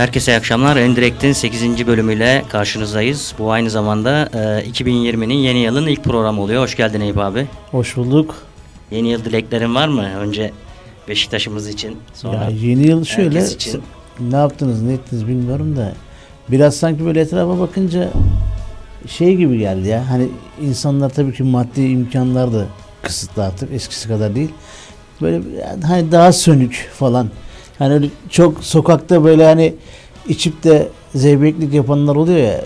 Herkese iyi akşamlar. Endirekt'in 8. bölümüyle karşınızdayız. Bu aynı zamanda e, 2020'nin yeni yılın ilk programı oluyor. Hoş geldin Eyüp abi. Hoş bulduk. Yeni yıl dileklerin var mı? Önce Beşiktaş'ımız için sonra Ya yeni yıl şöyle için. ne yaptınız ne ettiniz bilmiyorum da biraz sanki böyle etrafa bakınca şey gibi geldi ya hani insanlar tabii ki maddi imkanlar da kısıtlı artık eskisi kadar değil. Böyle hani daha sönük falan. Hani çok sokakta böyle hani içip de zeybeklik yapanlar oluyor ya.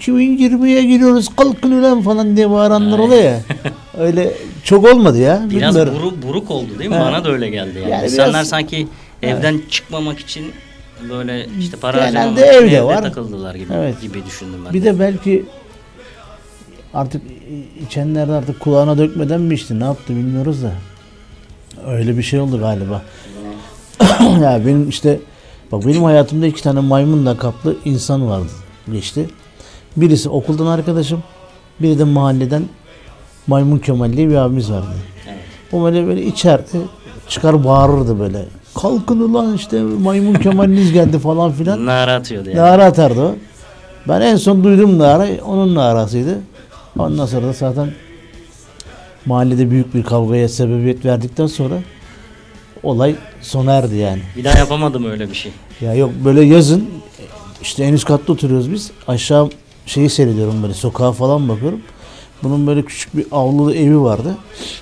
2020'ye giriyoruz kalkın ulan falan diye bağıranlar oluyor ya. Öyle çok olmadı ya. Biraz bilmiyorum. buru, buruk oldu değil mi? Ha. Bana da öyle geldi yani. Yani İnsanlar biraz- sanki evden çıkmamak için böyle işte para harcamamak evde evde var. takıldılar gibi Evet. gibi düşündüm ben. Bir de belki artık içenler de artık kulağına dökmeden mi içti ne yaptı bilmiyoruz da. Öyle bir şey oldu galiba. ya benim işte bak benim hayatımda iki tane maymun lakaplı insan vardı geçti. Birisi okuldan arkadaşım, biri de mahalleden Maymun Kemal diye bir abimiz vardı. O böyle böyle içerdi, çıkar bağırırdı böyle. Kalkın ulan işte Maymun Kemal'iniz geldi falan filan. Nara atıyordu yani. Nara atardı o. Ben en son duydum Nara, onun narasıydı. Ondan sonra da zaten mahallede büyük bir kavgaya sebebiyet verdikten sonra olay sona erdi yani. Bir daha yapamadım öyle bir şey. Ya yok böyle yazın işte en üst katta oturuyoruz biz. Aşağı şeyi seyrediyorum böyle sokağa falan bakıyorum. Bunun böyle küçük bir avlulu evi vardı.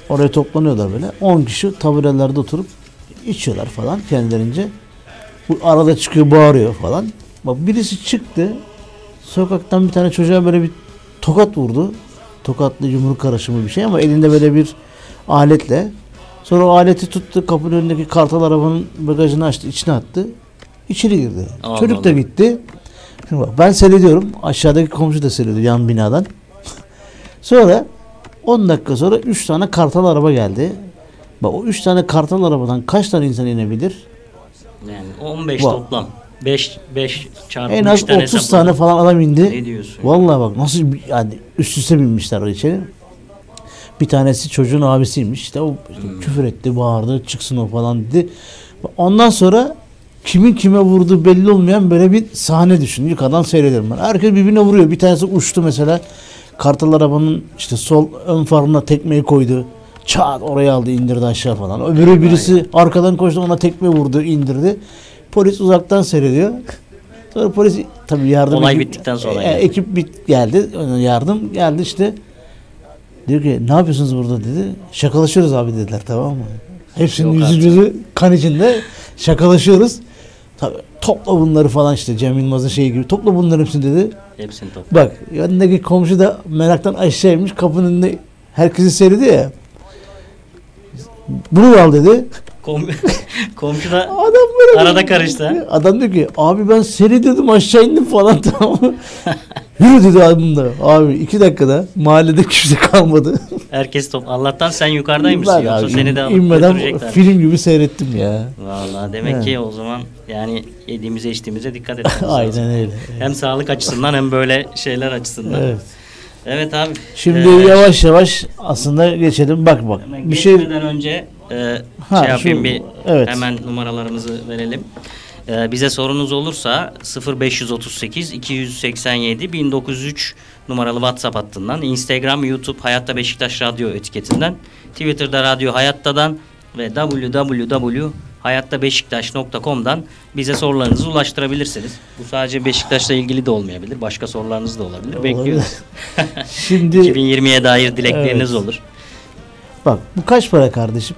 Oraya toplanıyorlar böyle. 10 kişi taburelerde oturup içiyorlar falan kendilerince. Bu arada çıkıyor bağırıyor falan. Bak birisi çıktı. Sokaktan bir tane çocuğa böyle bir tokat vurdu. Tokatlı yumruk karışımı bir şey ama elinde böyle bir aletle. Sonra o aleti tuttu kapının önündeki kartal arabanın bagajını açtı içine attı. İçeri girdi. Allah Çocuk da Allah. gitti. Şimdi bak ben seyrediyorum. Aşağıdaki komşu da seyrediyor yan binadan. sonra 10 dakika sonra 3 tane kartal araba geldi. Bak o 3 tane kartal arabadan kaç tane insan inebilir? Yani 15 Bak. toplam. 5 5 çarpı En az tane 30 hesapladım. tane falan adam indi. Ne diyorsun? Vallahi bak nasıl yani üst üste binmişler içeri. Bir tanesi çocuğun abisiymiş. İşte o işte Hmm. küfür etti, bağırdı, çıksın o falan dedi. Ondan sonra kimin kime vurduğu belli olmayan böyle bir sahne düşün. Yukarıdan seyrediyorum ben. Herkes birbirine vuruyor. Bir tanesi uçtu mesela. Kartal arabanın işte sol ön farına tekmeyi koydu. Çat oraya aldı indirdi aşağı falan. Öbürü birisi arkadan koştu ona tekme vurdu indirdi. Polis uzaktan seyrediyor. Sonra polis tabii yardım Olay ekip- bittikten sonra e, yani. ekip bit geldi. Yardım geldi işte. Diyor ki ne yapıyorsunuz burada dedi. Şakalaşıyoruz abi dediler tamam mı? Hepsinin Yok yüzü artık. gözü kan içinde şakalaşıyoruz. Tabii topla bunları falan işte Cem Yılmaz'ın şeyi gibi topla bunları hepsini dedi. Hepsini toplam. Bak yanındaki komşu da meraktan aşağı inmiş kapının önünde herkesi seyrediyor ya. Bunu al dedi. Kom komşu da Adam böyle Arada karıştı? Adam diyor ki abi ben seyrediyordum aşağı indim falan tamam mı? Yürü dedi adam da. Abi iki dakikada mahallede kimse kalmadı. herkes top. Allah'tan sen yukarıdaymışsın yoksa abi seni de inmeden film gibi seyrettim ya. Vallahi demek Evet. ki o zaman yani yediğimize içtiğimize dikkat etmemiz lazım. Aynen öyle. Hem sağlık açısından hem böyle şeyler açısından. Evet, Evet. abi. Şimdi Ee, yavaş yavaş aslında geçelim. Bak bak. Bir şey önce e, Ha, şey yapayım şu- bir evet. hemen numaralarımızı verelim. E, bize sorunuz olursa 0538 287 1903 numaralı WhatsApp hattından, Instagram, YouTube Hayatta Beşiktaş Radyo etiketinden, Twitter'da Radyo Hayatta'dan ve www.hayattabeşiktaş.com'dan bize sorularınızı ulaştırabilirsiniz. Bu sadece Beşiktaş'la ilgili de olmayabilir. Başka sorularınız da olabilir. Bekliyoruz. Şimdi 2020'ye dair dilekleriniz Evet. olur. bak bu kaç para kardeşim?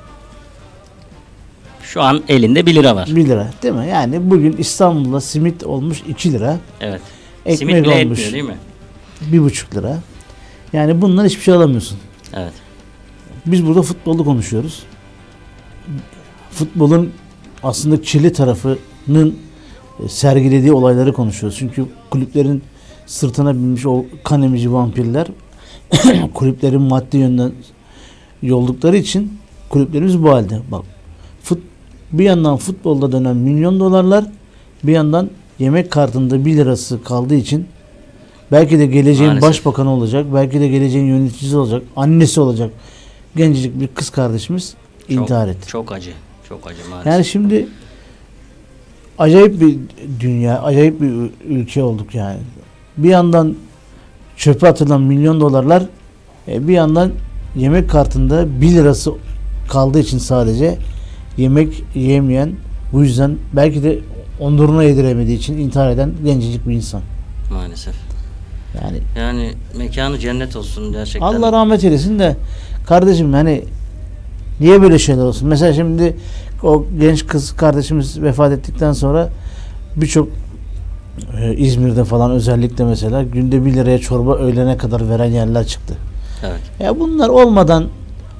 Şu an elinde 1 lira var. 1 lira değil mi? Yani bugün İstanbul'da simit olmuş 2 lira. Evet. Ekmek Simit bile olmuş etmiyor değil mi? bir buçuk lira. Yani bundan hiçbir şey alamıyorsun. Evet. Biz burada futbolu konuşuyoruz. Futbolun aslında kirli tarafının e, sergilediği olayları konuşuyoruz. Çünkü kulüplerin sırtına binmiş o kan emici vampirler kulüplerin maddi yönden yoldukları için kulüplerimiz bu halde. Bak fut, bir yandan futbolda dönen milyon dolarlar bir yandan yemek kartında 1 lirası kaldığı için belki de geleceğin Maalesef. başbakanı olacak, belki de geleceğin yöneticisi olacak, annesi olacak gencecik bir kız kardeşimiz Çok, intihar etti. Çok acı. Çok acı maalesef. Yani şimdi acayip bir dünya, acayip bir ül- ülke olduk yani. Bir yandan çöpe atılan milyon dolarlar, e, bir yandan yemek kartında 1 lirası kaldığı için sadece yemek yemeyen, bu yüzden belki de onduruna yediremediği için intihar eden gencecik bir insan. Maalesef. Yani Yani mekanı cennet olsun gerçekten. Allah rahmet eylesin de kardeşim hani niye böyle şeyler olsun? Mesela şimdi o genç kız kardeşimiz vefat ettikten sonra birçok e, İzmir'de falan özellikle mesela günde 1 liraya çorba öğlene kadar veren yerler çıktı. Evet. Ya bunlar olmadan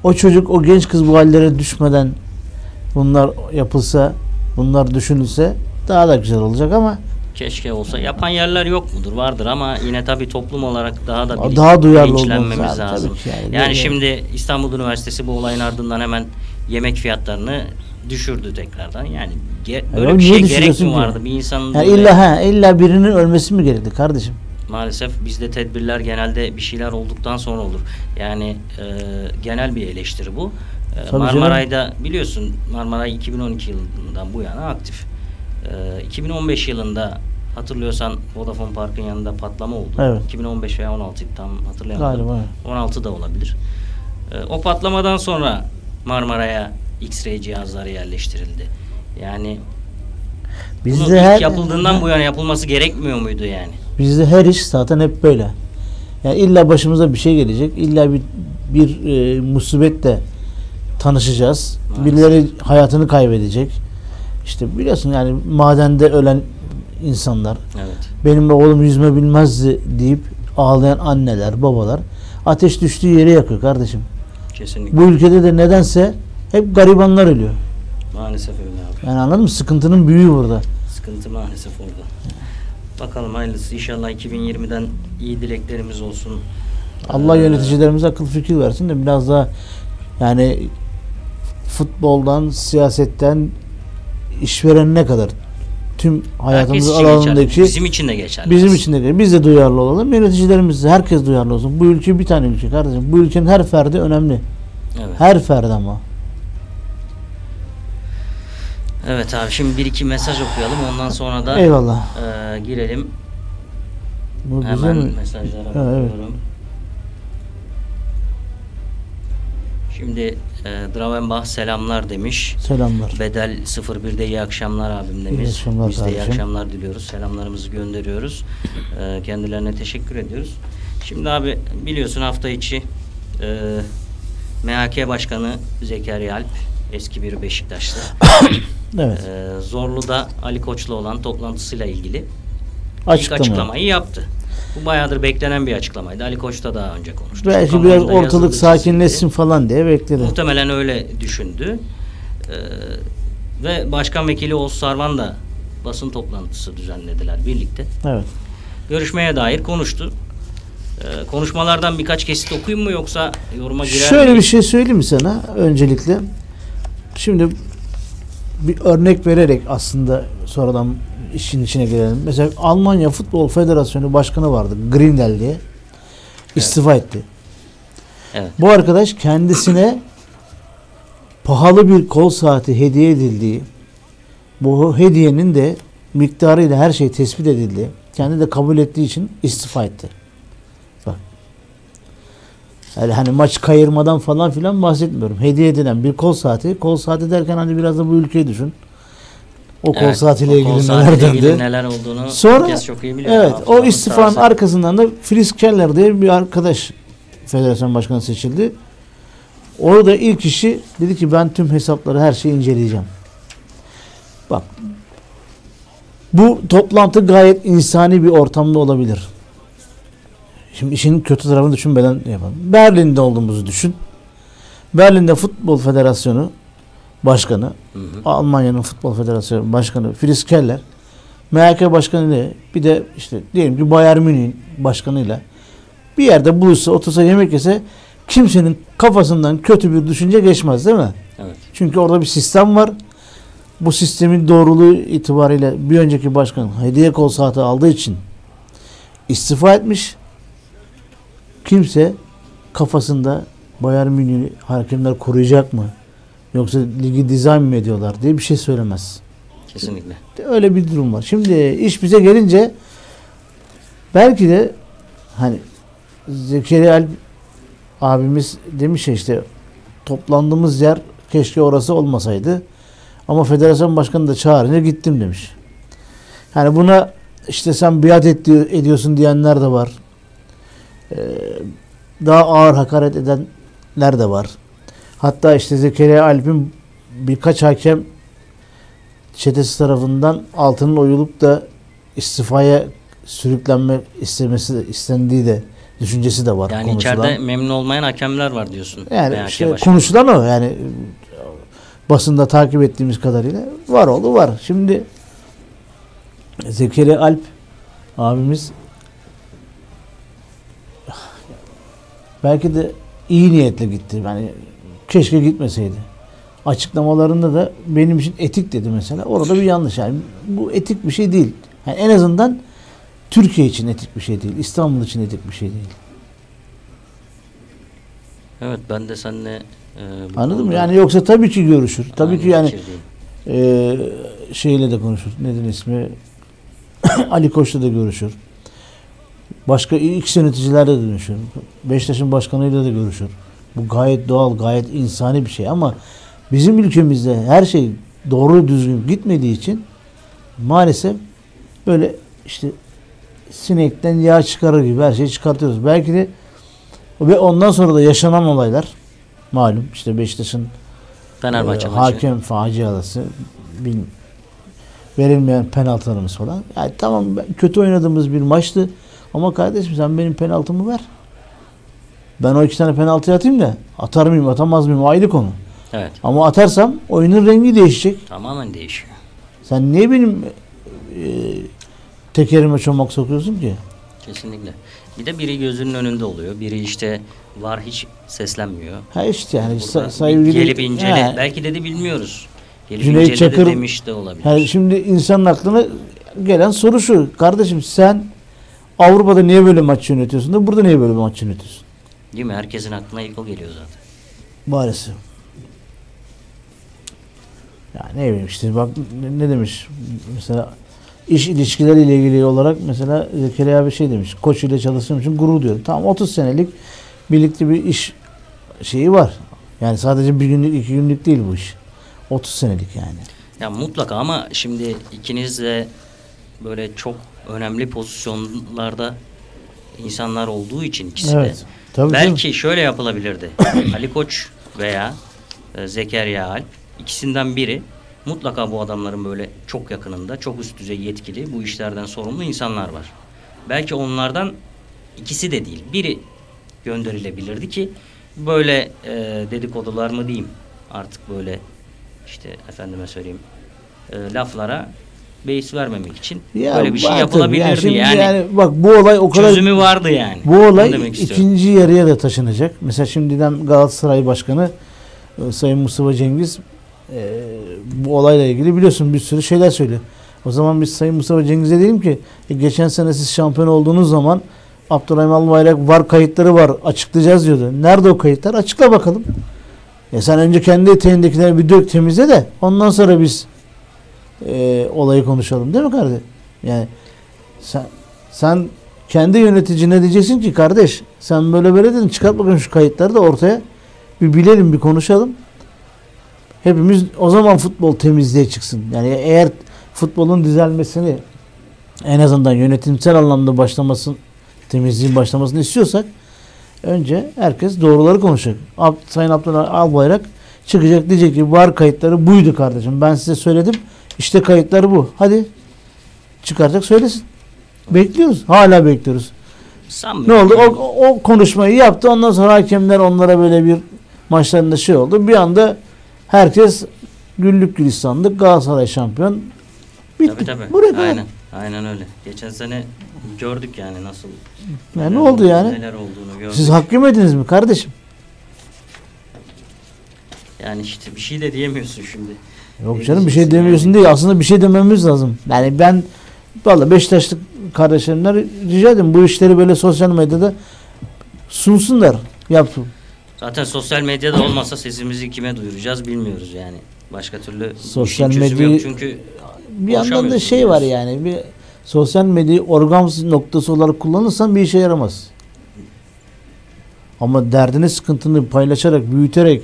o çocuk o genç kız bu hallere düşmeden bunlar yapılsa bunlar düşünülse daha da güzel olacak ama Keşke olsa. Yapan yerler yok mudur? Vardır ama yine tabii toplum olarak daha da bilinç- Daha duyarlı bilinçlenmemiz lazım, lazım. ki yani. yani Yani- şimdi İstanbul Üniversitesi bu olayın ardından hemen yemek fiyatlarını düşürdü tekrardan. Yani ge- böyle Ya bir şey gerek mi ki? vardı? Bir insanın ya böyle- illa ha illa birinin ölmesi mi gerekti kardeşim? maalesef bizde tedbirler genelde bir şeyler olduktan sonra olur. Yani e, genel bir eleştiri bu. E, Marmaray'da biliyorsun Marmaray 2012 yılından bu yana aktif. E, 2015 yılında hatırlıyorsan Vodafone Park'ın yanında patlama oldu. Evet. 2015 veya 16 tam hatırlayamadım. Galiba. 16 da olabilir. E, o patlamadan sonra Marmaray'a X-ray cihazları yerleştirildi. Yani bunun Bizde ilk her yapıldığından bu yana yapılması gerekmiyor muydu yani? Bizde her iş zaten hep böyle. Yani illa başımıza bir şey gelecek. illa bir bir e, musibetle tanışacağız. Maalesef. Birileri hayatını kaybedecek. İşte biliyorsun yani madende ölen insanlar, Evet. benim oğlum yüzme bilmezdi deyip ağlayan anneler, babalar ateş düştüğü yere yakıyor kardeşim. Kesinlikle. Bu ülkede de nedense hep garibanlar ölüyor. Maalesef öyle abi. Yani anladın mı? Sıkıntının büyüğü burada. Sıkıntı maalesef orada. Bakalım hayırlısı. İnşallah 2020'den iyi dileklerimiz olsun. Allah Ee, yöneticilerimize akıl fikir versin de biraz daha yani futboldan, siyasetten işverenine kadar tüm hayatımız için alanındaki geçerli. Bizim için de geçerli. bizim için de biz de duyarlı olalım. Yöneticilerimiz herkes duyarlı olsun. Bu ülke bir tane ülke kardeşim. Bu ülkenin her ferdi önemli. Evet. Her ferdi ama. evet abi şimdi bir iki mesaj okuyalım. Ondan sonra da Eyvallah. e, girelim. Bu güzel Hemen mi? mesajlara Ha, evet. bakıyorum. Şimdi e, Dravenbach selamlar demiş. Selamlar. Bedel 01'de iyi akşamlar abim demiş. İyi akşamlar Biz de iyi kardeşim. akşamlar diliyoruz. Selamlarımızı gönderiyoruz. Ee, kendilerine teşekkür ediyoruz. Şimdi abi biliyorsun hafta içi e, MHK Başkanı Zekeriya Alp eski bir Beşiktaşlı. Evet. e, Zorlu'da Ali Koç'la olan toplantısıyla ilgili ilk Açıklama. açıklamayı yaptı. Bu bayağıdır beklenen bir açıklamaydı. Ali Koç da daha önce konuştu. Belki Kamuoyunda biraz ortalık sakinleşsin çizildi. falan diye bekledi. Muhtemelen öyle düşündü. Ee, ve Başkan Vekili Oğuz Sarvan da basın toplantısı düzenlediler birlikte. Evet. Görüşmeye dair konuştu. Ee, konuşmalardan birkaç kesit okuyayım mı yoksa yoruma girer Şöyle miyim? bir şey söyleyeyim mi sana öncelikle? Şimdi bir örnek vererek aslında sonradan işin içine girelim. Mesela Almanya Futbol Federasyonu Başkanı vardı. Grindel diye. İstifa etti. Evet. Bu arkadaş kendisine pahalı bir kol saati hediye edildiği, bu hediyenin de miktarıyla her şey tespit edildi. Kendi de kabul ettiği için istifa etti. Bak. Yani hani maç kayırmadan falan filan bahsetmiyorum. Hediye edilen bir kol saati. Kol saati derken hani biraz da bu ülkeyi düşün. O kol Evet, saatiyle ilgili neler ilgili neler olduğunu Sonra çok iyi biliyor. evet o istifanın arkasından da Fritz Keller diye bir arkadaş federasyon başkanı seçildi. Orada ilk işi dedi ki ben tüm hesapları her şeyi inceleyeceğim. Bak bu toplantı gayet insani bir ortamda olabilir. Şimdi işin kötü tarafını düşünmeden yapalım. Berlin'de olduğumuzu düşün. Berlin'de Futbol Federasyonu Başkanı, Hı hı. Almanya'nın Futbol Federasyonu Başkanı Fritz Keller, MHK Başkanı ile bir de işte diyelim ki Bayern Münih'in başkanıyla bir yerde buluşsa, otursa yemek yese kimsenin kafasından kötü bir düşünce geçmez değil mi? Evet. Çünkü orada bir sistem var. Bu sistemin doğruluğu itibariyle bir önceki başkan hediye kol saati aldığı için istifa etmiş. Kimse kafasında Bayern Münih'i hakemler koruyacak mı? Yoksa ligi dizayn mı ediyorlar diye bir şey söylemez. Kesinlikle. Öyle bir durum var. Şimdi iş bize gelince belki de hani Zekeriya Alp abimiz demiş ya işte toplandığımız yer keşke orası olmasaydı. Ama federasyon başkanı da çağırınca gittim demiş. Yani buna işte sen biat etti, ediyorsun diyenler de var. Ee, daha ağır hakaret edenler de var. Hatta işte Zekeriya Alp'in birkaç hakem çetesi tarafından altının oyulup da istifaya sürüklenme istemesi de, istendiği de düşüncesi de var. Yani konuşulan. içeride memnun olmayan hakemler var diyorsun. yani işte konuşulan o yani basında takip ettiğimiz kadarıyla var oldu var. Şimdi Zekeriya Alp abimiz belki de iyi niyetle gitti. Yani keşke gitmeseydi. Açıklamalarında da benim için etik dedi mesela. Orada bir yanlış. Yani bu etik bir şey değil. Yani en azından Türkiye için etik bir şey değil. İstanbul için etik bir şey değil. Evet ben de seninle e, Anladın mı? Yani yoksa tabii ki görüşür. Tabii aynı ki yani. Ee, şeyle de konuşur. Nedir ismi? Ali Koç'la da görüşür. Başka X yöneticilerle de görüşür. Beşiktaş'ın başkanıyla da görüşür. Bu gayet doğal, gayet insani bir şey ama bizim ülkemizde her şey doğru düzgün gitmediği için maalesef böyle işte sinekten yağ çıkarır gibi her şeyi çıkartıyoruz. Belki de ve ondan sonra da yaşanan olaylar malum işte Beşiktaş'ın Fenerbahçe maçı. hakem faciası bil, verilmeyen penaltılarımız falan. Yani tamam kötü oynadığımız bir maçtı ama kardeşim sen benim penaltımı ver. Ben o iki tane penaltı atayım da atar mıyım atamaz mıyım ayrı konu. Evet. Ama atarsam oyunun rengi değişecek. Tamamen değişiyor. Sen niye benim e, tekerime çomak sokuyorsun ki? Kesinlikle. Bir de biri gözünün önünde oluyor. Biri işte var hiç seslenmiyor. Ha işte yani Burada bir gelip incele. Ha, Belki de bilmiyoruz. Gelip Cüneyt incele Çakır- de demiş de olabilir. Yani şimdi insanın aklına gelen soru şu. Kardeşim sen Avrupa'da niye böyle maç yönetiyorsun da burada niye böyle maç yönetiyorsun? Değil mi? Herkesin aklına ilk o geliyor zaten. Maalesef. Ya ne bileyim işte bak ne, demiş mesela iş ilişkileriyle ilgili olarak mesela Zekeriya abi şey demiş koç ile çalıştığım için gurur duyuyorum. Tamam 30 senelik birlikte bir iş şeyi var. Yani sadece bir günlük iki günlük değil bu iş. 30 senelik yani. Ya mutlaka ama şimdi ikiniz de böyle çok önemli pozisyonlarda insanlar olduğu için ikisi de. Tabii canım. Belki şöyle yapılabilirdi. Ali Koç veya e, Zekeriya Alp ikisinden biri mutlaka bu adamların böyle çok yakınında çok üst düzey yetkili bu işlerden sorumlu insanlar var. Belki onlardan ikisi de değil biri gönderilebilirdi ki böyle e, dedikodular mı diyeyim artık böyle işte efendime söyleyeyim e, laflara beis vermemek için Ya böyle bir şey yapılabilirdi Yani şimdi yani, yani bak bu olay o kadar çözümü vardı yani. Bu olay istiyorum. ikinci yarıya da taşınacak. Mesela şimdiden Galatasaray Başkanı e, Sayın Mustafa Cengiz e, bu olayla ilgili biliyorsun bir sürü şeyler söylüyor. O zaman biz Sayın Mustafa Cengiz'e diyelim ki e, geçen sene siz şampiyon olduğunuz zaman Abdurrahim Albayrak var kayıtları var açıklayacağız diyordu. Nerede o kayıtlar? Açıkla bakalım. Ya sen önce kendi eteğindekileri bir dök temizle de ondan sonra biz e, olayı konuşalım değil mi kardeşim? Yani sen sen kendi yöneticine diyeceksin ki kardeş sen böyle böyle dedin çıkart bakın şu kayıtları da ortaya bir bilelim bir konuşalım. Hepimiz o zaman futbol temizliğe çıksın. Yani eğer futbolun düzelmesini en azından yönetimsel anlamda başlamasın temizliğin başlamasını istiyorsak önce herkes doğruları konuşacak. Ab, Sayın Abdullah Albayrak çıkacak diyecek ki var kayıtları buydu kardeşim. Ben size söyledim. İşte kayıtları bu. Hadi çıkaracak söylesin. Bekliyoruz. Hala bekliyoruz. Ne Sanmıyorum. oldu? O, o konuşmayı yaptı. Ondan sonra hakemler onlara böyle bir maçlarında şey oldu. Bir anda herkes güllük gülistanlık Galatasaray şampiyon. Bitti. Tabii tabii. Buraya kadar. Aynen. Aynen öyle. Geçen sene gördük yani nasıl Ya ne neler oldu yani? Neler olduğunu gördük. Siz hak yemediniz mi kardeşim? Yani işte bir şey de diyemiyorsun şimdi. Yok canım bir şey demiyorsun değil. Aslında bir şey dememiz lazım. Yani ben valla Beşiktaşlı kardeşlerimden rica ederim bu işleri böyle sosyal medyada sunsunlar. Yapsın. Zaten sosyal medyada olmasa sesimizi kime duyuracağız bilmiyoruz yani. Başka türlü Sosyal çözümü medyayı- yok çünkü Bir yandan da şey var yani bir sosyal medyayı organ noktası olarak kullanırsan bir işe yaramaz. Ama derdini sıkıntını paylaşarak, büyüterek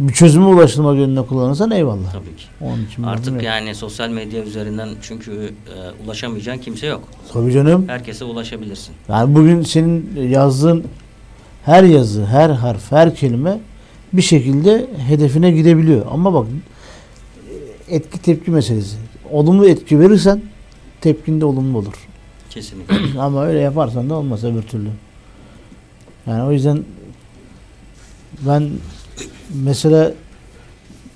bir çözüme ulaştırmak yönüne kullanırsan eyvallah. tabii ki. Onun için Artık yani sosyal medya üzerinden çünkü e, ulaşamayacağın kimse yok. Tabii canım. Herkese ulaşabilirsin. Yani bugün senin yazdığın her yazı, her harf, her kelime bir şekilde hedefine gidebiliyor. Ama bak etki tepki meselesi. Olumlu etki verirsen tepkin de olumlu olur. Kesinlikle. Ama öyle yaparsan da olmaz öbür türlü. Yani o yüzden ben mesela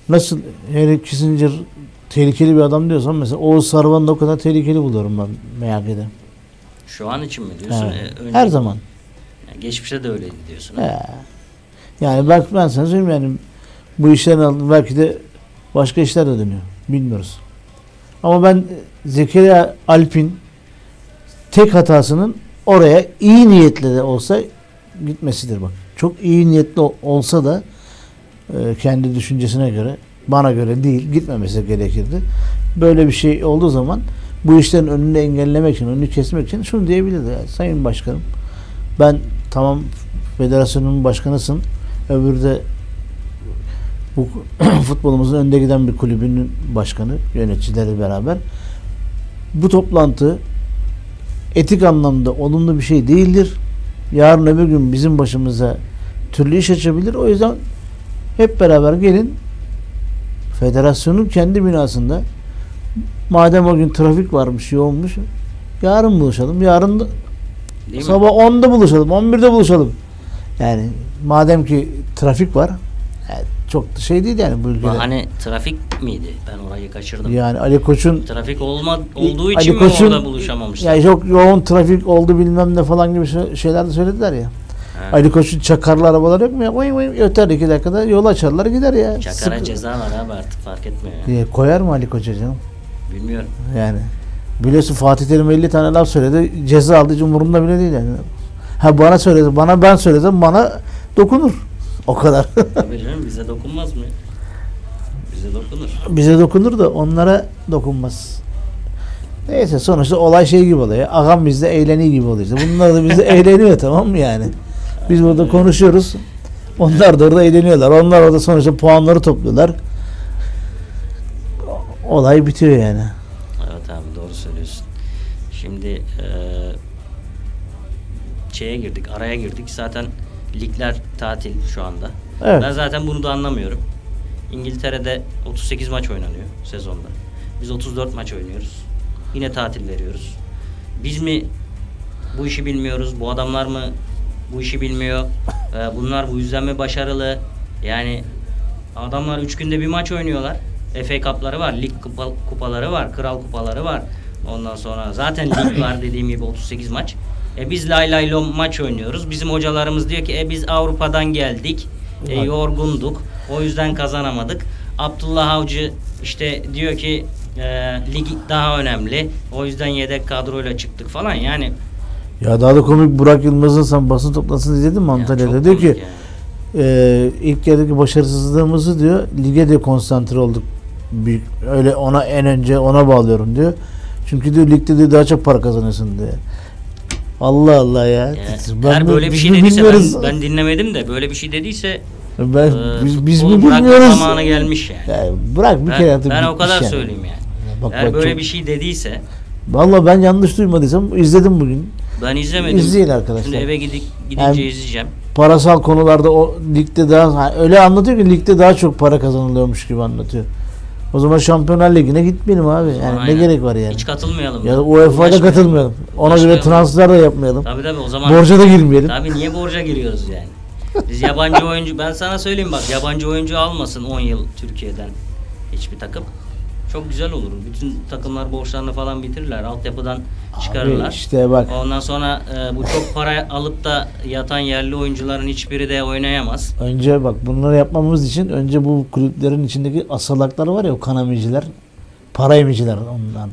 nasıl Henry Kissinger tehlikeli bir adam diyorsam mesela Oğuz Sarvan'ı da o kadar tehlikeli buluyorum ben MHK'de. Şu an için mi diyorsun? Evet. E, önce- Her zaman. Yani geçmişte de öyleydi diyorsun. He. Yani bak ben sana söyleyeyim yani bu işlerin altında belki de başka işler de dönüyor. Bilmiyoruz. Ama ben Zekeriya Alp'in tek hatasının oraya iyi niyetle de olsa gitmesidir bak. Çok iyi niyetli ol- olsa da e, kendi düşüncesine göre bana göre değil gitmemesi gerekirdi. Böyle bir şey olduğu zaman bu işlerin önünü engellemek için, önünü kesmek için şunu diyebilirdi. ya, Sayın Başkanım ben tamam federasyonun başkanısın. Öbürü de bu futbolumuzun önde giden bir kulübünün başkanı, yöneticileri beraber. Bu toplantı etik anlamda olumlu bir şey değildir. Yarın öbür gün bizim başımıza türlü iş açabilir. O yüzden hep beraber gelin federasyonun kendi binasında madem o gün trafik varmış, yoğunmuş yarın buluşalım. Yarın da Değil mi? Sabah 10'da buluşalım, 11'de buluşalım. Yani madem ki trafik var, yani çok da şey değil yani bu ülkede. Bahane trafik miydi? Ben orayı kaçırdım. Yani Ali Koç'un Trafik olma, olduğu Ali için mi Koç'un- orada buluşamamışlar? yani çok yoğun trafik oldu bilmem ne falan gibi şey- şeyler de söylediler ya. Ali Koç'un çakarlı arabalar yok mu ya? Vay vay öter iki dakikada yol açarlar gider ya. Çakara Sıkı- ceza var abi artık fark etmiyor. ya. Diye koyar mı Ali Koç'a canım? Bilmiyorum. Yani biliyorsun Fatih Terim 50 tane laf söyledi. Ceza aldı hiç umurumda bile değil yani. Ha bana söyledi. Bana ben söylesem bana dokunur. O kadar. Tabii canım bize dokunmaz mı? Bize dokunur. Bize dokunur da onlara dokunmaz. Neyse sonuçta olay şey gibi oluyor. Ağam bizde eğleniyor gibi oluyor. İşte bunlar da bizde eğleniyor tamam mı yani? Biz burada konuşuyoruz. Onlar da orada eğleniyorlar. Onlar orada sonuçta puanları topluyorlar. Olay bitiyor yani. Evet abi doğru söylüyorsun. Şimdi eee şeye girdik, araya girdik. Zaten ligler tatil şu anda. Evet. Ben zaten bunu da anlamıyorum. İngiltere'de 38 maç oynanıyor sezonda. Biz 34 maç oynuyoruz. Yine tatil veriyoruz. Biz mi bu işi bilmiyoruz? Bu adamlar mı bu işi bilmiyor? Ee, bunlar bu yüzden mi başarılı? Yani adamlar 3 günde bir maç oynuyorlar. FA Cup'ları var, lig kupa- kupaları var, kral kupaları var. Ondan sonra zaten lig var dediğim gibi 38 maç. E biz lay lay lom maç oynuyoruz. Bizim hocalarımız diyor ki e biz Avrupa'dan geldik. E, yorgunduk. O yüzden kazanamadık. Abdullah Avcı işte diyor ki e, lig daha önemli. O yüzden yedek kadroyla çıktık falan. Yani Ya daha da komik Burak Yılmaz'ın sen basın toplantısını izledin mi ya Antalya'da? diyor ki yani. e, ilk yarıdaki başarısızlığımızı diyor lige de konsantre olduk. Büyük, öyle ona en önce ona bağlıyorum diyor. Çünkü diyor ligde diyor daha çok para kazanıyorsun diyor. Allah Allah ya. Yani Ben eğer böyle bir şey dediyse bilmiyoruz? ben, ben dinlemedim de böyle bir şey dediyse Ben, e, biz, biz mi bilmiyoruz? zamanı gelmiş yani. Ya bırak bir Ben, kere artık ben o kadar yani. söyleyeyim yani. Ya Bak, Eğer bak, böyle çok- bir şey dediyse Vallahi ben yanlış duymadıysam izledim bugün. Ben izlemedim. İzleyin arkadaşlar. Şimdi eve gidip gidince Yani- izleyeceğim. Parasal konularda o ligde daha ha, öyle anlatıyor ki ligde daha çok para kazanılıyormuş gibi anlatıyor. O zaman Şampiyonlar Ligi'ne gitmeyelim abi. Yani Aynen. ne gerek var yani? Hiç katılmayalım. Ya da UEFA'da katılmayalım. Ona göre Uğraşmayalım. transfer de yapmayalım. Tabii tabii o zaman Borca da girmeyelim. Tabii niye borca giriyoruz yani? Biz yabancı oyuncu ben sana söyleyeyim bak yabancı oyuncu almasın 10 yıl Türkiye'den hiçbir takım. Çok güzel olur. Bütün takımlar borçlarını falan bitirirler. Altyapıdan çıkarırlar. Abi işte bak Ondan sonra e, bu çok para alıp da yatan yerli oyuncuların hiçbiri de oynayamaz. önce bak bunları yapmamız için önce bu kulüplerin içindeki asalaklar var ya o kan emiciler. Para emiciler onlar.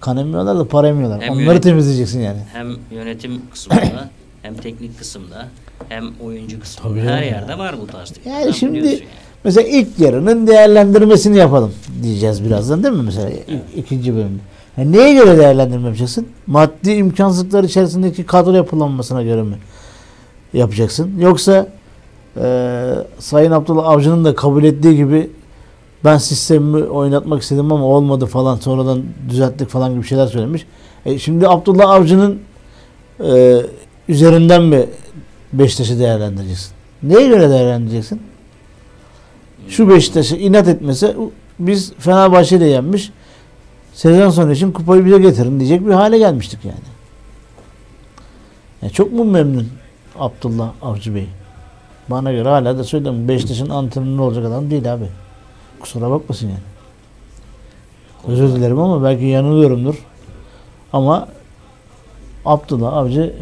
Kan emiyorlar da para emiyorlar. Hem Onları yönet- temizleyeceksin yani. Hem yönetim kısmında hem teknik kısımda hem oyuncu kısmında. Tabii Her ya. yerde var bu tarz. Yani şimdi yani. Mesela ilk yarının değerlendirmesini yapalım diyeceğiz birazdan değil mi mesela ikinci bölümde. Yani neye göre değerlendirme yapacaksın? Maddi imkansızlıklar içerisindeki kadro yapılanmasına göre mi yapacaksın? Yoksa eee Sayın Abdullah Avcı'nın da kabul ettiği gibi ben sistemimi oynatmak istedim ama olmadı falan sonradan düzelttik falan gibi şeyler söylemiş. E şimdi Abdullah Avcı'nın eee, üzerinden mi Beşiktaş'ı değerlendireceksin? Neye göre değerlendireceksin? Şu Beşiktaş'ı inat etmese biz Fenerbahçe'yi de yenmiş. Sezon sonu için kupayı bize getirin diyecek bir hale gelmiştik yani. Ya çok mu memnun Abdullah Avcı Bey? Bana göre hala da söylüyorum Beşiktaş'ın antrenörü olacak adam değil abi. Kusura bakmasın yani. Özür dilerim ama belki yanılıyorumdur. Ama Abdullah Avcı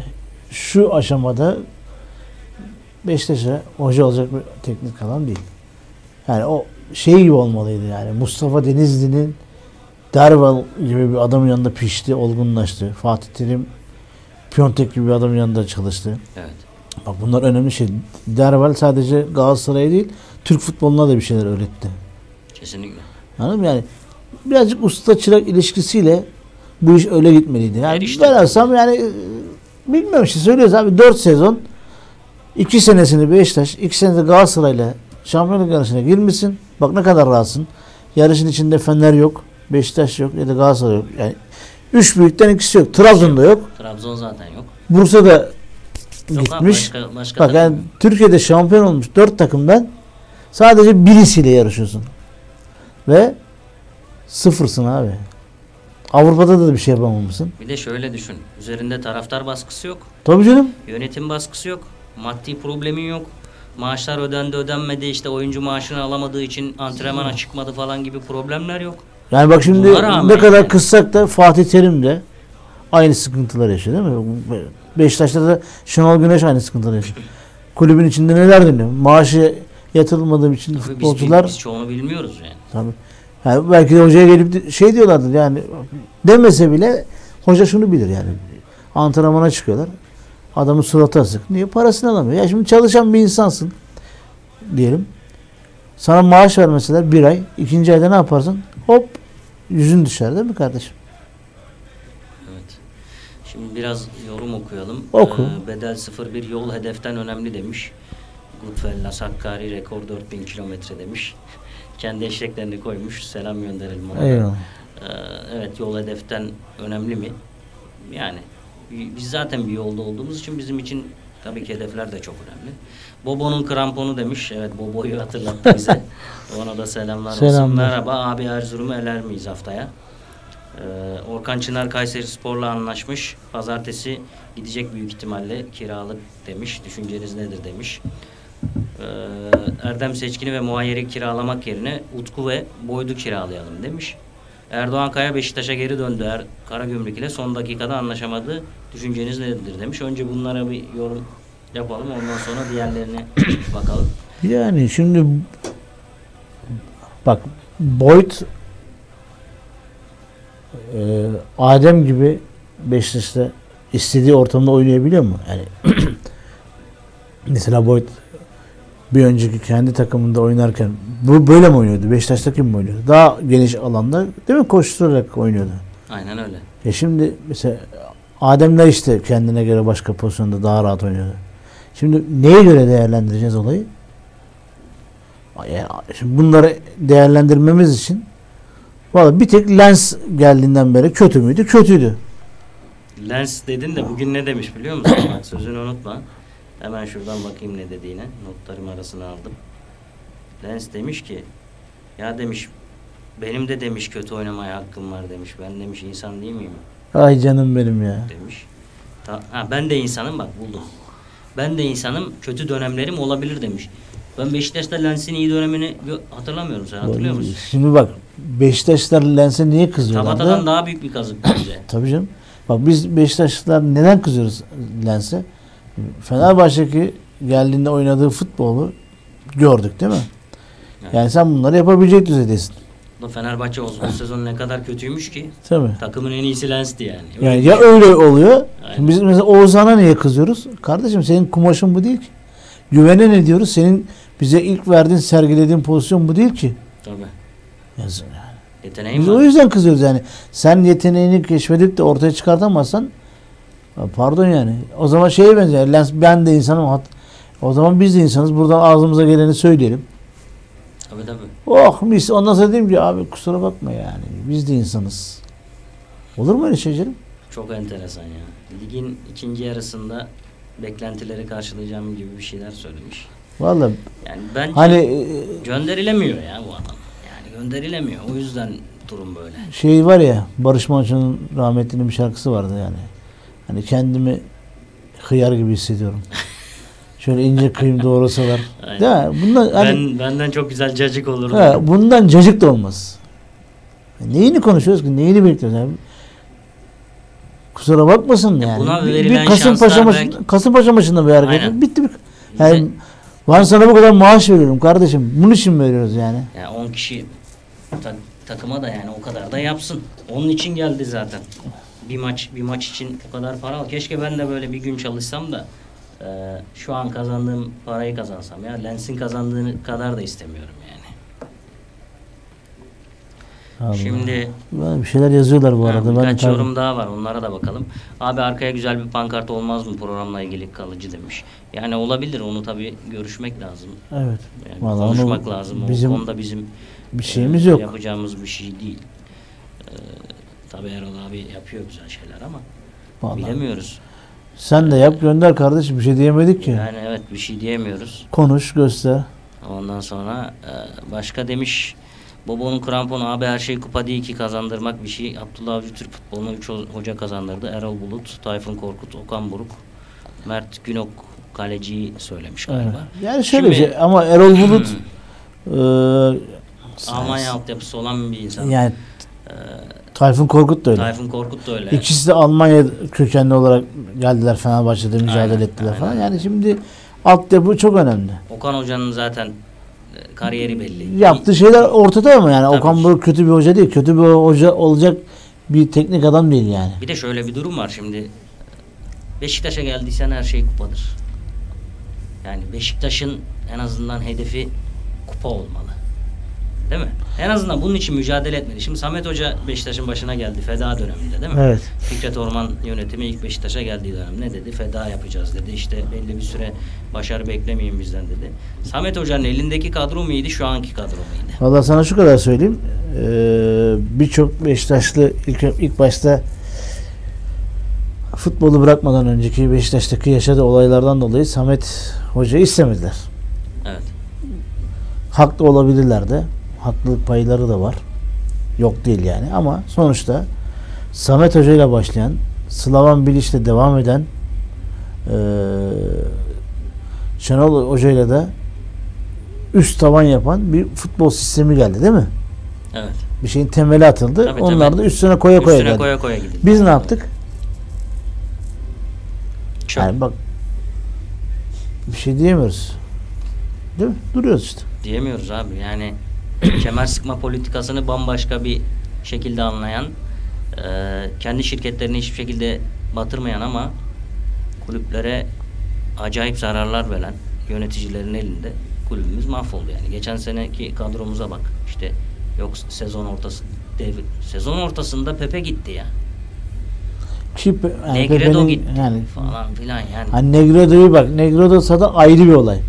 şu aşamada Beşiktaş'a hoca olacak bir teknik adam değil. Yani o şey gibi olmalıydı yani. Mustafa Denizli'nin Derval gibi bir adamın yanında pişti, olgunlaştı. Fatih Terim Piontek gibi bir adamın yanında çalıştı. Evet. Bak bunlar önemli şey. Derval sadece Galatasaray'a değil, Türk futboluna da bir şeyler öğretti. Kesinlikle. Anladın mı? Yani birazcık usta çırak ilişkisiyle bu iş öyle gitmeliydi. Her Yani işte. ben olsam yani bilmiyorum işte söylüyoruz abi 4 sezon 2 senesini Beşiktaş, 2 senede Galatasaray'la şampiyonluk yarışına girmişsin. Bak ne kadar rahatsın. Yarışın içinde Fener yok, Beşiktaş yok ya da Galatasaray yok. Yani üç büyükten ikisi yok. Trabzon'da yok. Trabzon zaten yok. Bursa'da Yok abi, gitmiş. başka, başka Bak yani. Türkiye'de şampiyon olmuş 4 takımdan sadece birisiyle yarışıyorsun. Ve sıfırsın abi. Avrupa'da da bir şey yapamamışsın. Bir de şöyle düşün. Üzerinde taraftar baskısı yok. Tabii canım. Yönetim baskısı yok. Maddi problemin yok. Maaşlar ödendi ödenmedi işte oyuncu maaşını alamadığı için antrenmana çıkmadı falan gibi problemler yok. Yani bak şimdi ne kadar yani. kızsak da Fatih Terim de aynı sıkıntılar yaşıyor değil mi? Beşiktaş'ta da Şenol Güneş aynı sıkıntılar yaşıyor. Kulübün içinde neler dönüyor? Maaşı yatırılmadığı için Tabii biz, futbolcular biz çoğunu bilmiyoruz yani. Tabii. Yani belki de hocaya gelip şey diyorlardır yani demese bile hoca şunu bilir yani. Antrenmana çıkıyorlar. Adamın suratı asık. Niye? Parasını alamıyor. Ya şimdi çalışan bir insansın diyelim. Sana maaş vermeseler bir ay. ikinci ayda ne yaparsın? Hop yüzün düşer değil mi kardeşim? Evet. Şimdi biraz yorum okuyalım. Oku. Ee, bedel 01 yol hedeften önemli demiş. Goodfellas Hakkari rekor 4000 kilometre demiş. Kendi eşeklerini koymuş. Selam gönderelim ona. Eyvallah. Ee, evet yol hedeften önemli mi? Yani biz zaten bir yolda olduğumuz için bizim için tabii ki hedefler de çok önemli. Bobo'nun kramponu demiş. Evet Bobo'yu hatırlattı bize. Ona da selamlar, olsun. Selamlar. Merhaba abi Erzurum'u eler miyiz haftaya? Ee, Orkan Çınar Kayseri Spor'la anlaşmış. Pazartesi gidecek büyük ihtimalle kiralık demiş. Düşünceniz nedir demiş. Ee, Erdem Seçkin'i ve Muayyer'i kiralamak yerine Utku ve Boyd'u kiralayalım demiş. Erdoğan Kaya Beşiktaş'a geri döndü. Er, Karagümrük ile son dakikada anlaşamadı. Düşünceniz nedir demiş. Önce bunlara bir yorum yapalım. Ondan sonra diğerlerine bakalım. Yani şimdi bak Boyd e, Adem gibi Beşiktaş'ta istediği ortamda oynayabiliyor mu? Yani mesela Boyd bir önceki kendi takımında oynarken bu böyle mi oynuyordu? Beşiktaş'taki mi oynuyordu? Daha geniş alanda değil mi? Koşturarak oynuyordu. Aynen öyle. E şimdi mesela Ademler işte kendine göre başka pozisyonda daha rahat oynuyordu. Şimdi neye göre değerlendireceğiz olayı? Yani şimdi bunları değerlendirmemiz için valla bir tek lens geldiğinden beri kötü müydü? Kötüydü. Lens dedin de bugün ne demiş biliyor musun? Sözünü unutma. Hemen şuradan bakayım ne dediğine. Notlarım arasına aldım. Lens demiş ki ya demiş Benim de demiş kötü oynamaya hakkım var demiş. Ben demiş insan değil miyim Ay canım benim ya. demiş. Ta- ha, ben de insanım bak buldum. Ben de insanım kötü dönemlerim olabilir demiş. Ben Beşiktaş'ta Lens'in iyi dönemini hatırlamıyorum sen hatırlıyor musun? Şimdi bak Beşiktaşlar Lens'e niye kızıyorlar? Tabata'dan daha büyük bir kazık bence. Tabii canım. Bak biz Beşiktaşlılar neden kızıyoruz Lens'e? Fenerbahçe'deki geldiğinde oynadığı futbolu gördük değil mi? Evet. Yani sen bunları yapabilecek düzeydesin. Fenerbahçe o, sezon ne kadar kötüymüş ki. Tabii. Takımın en iyisi Lens'ti yani. Öyle Yani ya şey. öyle oluyor. Aynen. Biz mesela Oğuzhan'a niye kızıyoruz? Kardeşim senin kumaşın bu değil ki. Güvene ne diyoruz? Senin bize ilk verdiğin, sergilediğin pozisyon bu değil ki. Tabii. Yazın yani. Yeteneğim Biz var. o yüzden kızıyoruz yani. Sen yeteneğini keşfedip de ortaya çıkartamazsan pardon yani. O zaman şeye benziyor. Lens ben de insanım. O zaman biz de insanız. Buradan ağzımıza geleni söyleyelim. Tabii tabii. Oh mis. Ondan sonra diyeyim ki abi kusura bakma yani. Biz de insanız. Olur mu öyle şey canım? Çok enteresan ya. Ligin ikinci yarısında beklentileri karşılayacağım gibi bir şeyler söylemiş. Vallahi Yani bence hani e, gönderilemiyor ya bu adam. Yani gönderilemiyor. O yüzden durum böyle. şey var ya Barış Manço'nun rahmetlinin bir şarkısı vardı yani. Hani kendimi hıyar gibi hissediyorum. Şöyle ince kıyım doğrasalar. Değil mi? Bundan, hani, Ben benden çok güzel cacık olurdu. he, bundan cacık da olmaz. Neyini konuşuyoruz ki? Neyini bekliyoruz? Yani? Kusura bakmasın Ya yani. buna Bir- bir, Kasımpaşa, maçı, belki- Kasımpaşa maçında bir hareket. Aynen. Bitti bir. Bize- Yani, ben sana bu kadar maaş veriyorum kardeşim. Bunun için mi veriyoruz yani? Yani 10 kişi ta- takıma da yani o kadar da yapsın. Onun için geldi zaten. Bir maç bir maç için o kadar para al. Keşke ben de böyle bir gün çalışsam da e, şu an kazandığım parayı kazansam ya. Lens'in kazandığını kadar da istemiyorum yani. Allah. Şimdi Ben bir şeyler yazıyorlar bu arada. Ben birkaç tabii- yorum daha var. Onlara da bakalım. Abi arkaya güzel bir pankart olmaz mı programla ilgili kalıcı demiş. Yani olabilir. Onu tabii görüşmek lazım. Evet. Yani Vallahi konuşmak onu lazım. bizim o konuda bizim bir şeyimiz e, yok. Yapacağımız bir şey değil. Ee, tabii Erol abi yapıyor güzel şeyler ama Vallahi. bilemiyoruz. Sen de yap gönder kardeşim. Bir şey diyemedik ki. Yani evet bir şey diyemiyoruz. Konuş göster. Ondan sonra e, başka demiş Bobo'nun kramponu abi her şey kupa değil ki kazandırmak bir şey. Abdullah Avcı Türk futbolunu 3 hoca kazandırdı. Erol Bulut, Tayfun Korkut, Okan Buruk, Mert Günok kaleciyi söylemiş Evet. galiba. Yani şöyle bir Şimdi- şey ama Erol Bulut e, Almanya altyapısı olan bir insan. yani Ee, Tayfun Korkut da öyle. Tayfun Korkut da öyle. İkisi de Almanya kökenli olarak geldiler Fenerbahçe'de mücadele Aynen, ettiler aynen. falan. Yani şimdi altyapı çok önemli. Okan Hoca'nın zaten e, kariyeri belli. Yaptığı şeyler ortada ama yani Tabii. Okan Buruk kötü bir hoca değil. Kötü bir hoca olacak bir teknik adam değil yani. Bir de şöyle bir durum var şimdi. Beşiktaş'a geldiysen her şey kupadır. Yani Beşiktaş'ın en azından hedefi kupa olmalı. Değil mi? En azından bunun için mücadele etmeli. Şimdi Samet Hoca Beşiktaş'ın başına geldi feda döneminde değil mi? Evet. Fikret Orman yönetimi ilk Beşiktaş'a geldiği dönem ne dedi? Feda yapacağız dedi. İşte belli bir süre başarı beklemeyin bizden dedi. Samet Hoca'nın elindeki kadro muydu şu anki kadro muydu? Valla sana şu kadar söyleyeyim. Ee, Birçok Beşiktaşlı ilk, ilk başta futbolu bırakmadan önceki Beşiktaş'taki yaşadığı olaylardan dolayı Samet Hoca'yı istemediler. Evet. Haklı olabilirler de. Haklılık payları da var. Yok değil yani ama sonuçta Samet Hoca ile başlayan Slavan Bilic'le devam eden eee Şenol Hoca ile de üst tavan yapan bir futbol sistemi geldi değil mi? Evet. Bir şeyin temeli atıldı. Tabii, Onlar tabii. da üstüne koya koya Üstüne geldi. koya koya gidildi. Biz ne yaptık? Çok. Yani bak bir şey diyemiyoruz. Değil mi? Duruyoruz işte. Diyemiyoruz abi. Yani kemer sıkma politikasını bambaşka bir şekilde anlayan, e, kendi şirketlerini hiçbir şekilde batırmayan ama kulüplere acayip zararlar veren yöneticilerin elinde kulübümüz mahvoldu yani. Geçen seneki kadromuza bak. İşte yok sezon ortası dev, sezon ortasında Pepe gitti ya. Ki Pe- yani Negredo gitti Yani falan filan yani. Hani Negredo'yu bak. Negredo da ayrı bir olay.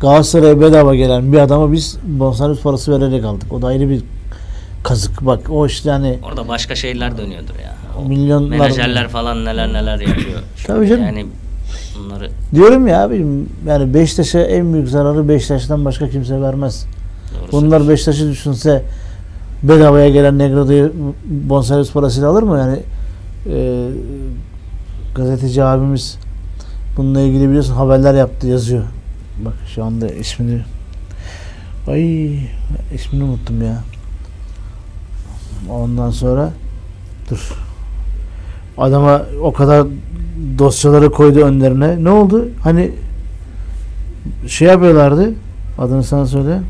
Galatasaray'a bedava gelen bir adama biz bonservis parası vererek aldık. O da ayrı bir kazık. Bak o işte hani Orada başka şeyler dönüyordur ya. O Milyonlar- menajerler falan neler neler yapıyor. Tabii canım. Yani bunları diyorum ya abi yani Beşiktaş'a en büyük zararı Beşiktaş'tan başka kimse vermez. doğru Bunlar Beşiktaş'ı düşünse bedavaya gelen Negro'yu bonservis parasıyla alır mı? Yani e, gazeteci abimiz bununla ilgili biliyorsun haberler yaptı yazıyor. Bak şu anda ismini ay ismini unuttum ya. Ondan sonra dur. Adama o kadar dosyaları koydu önlerine. Ne oldu? Hani şey yapıyorlardı. Adını sen söyle.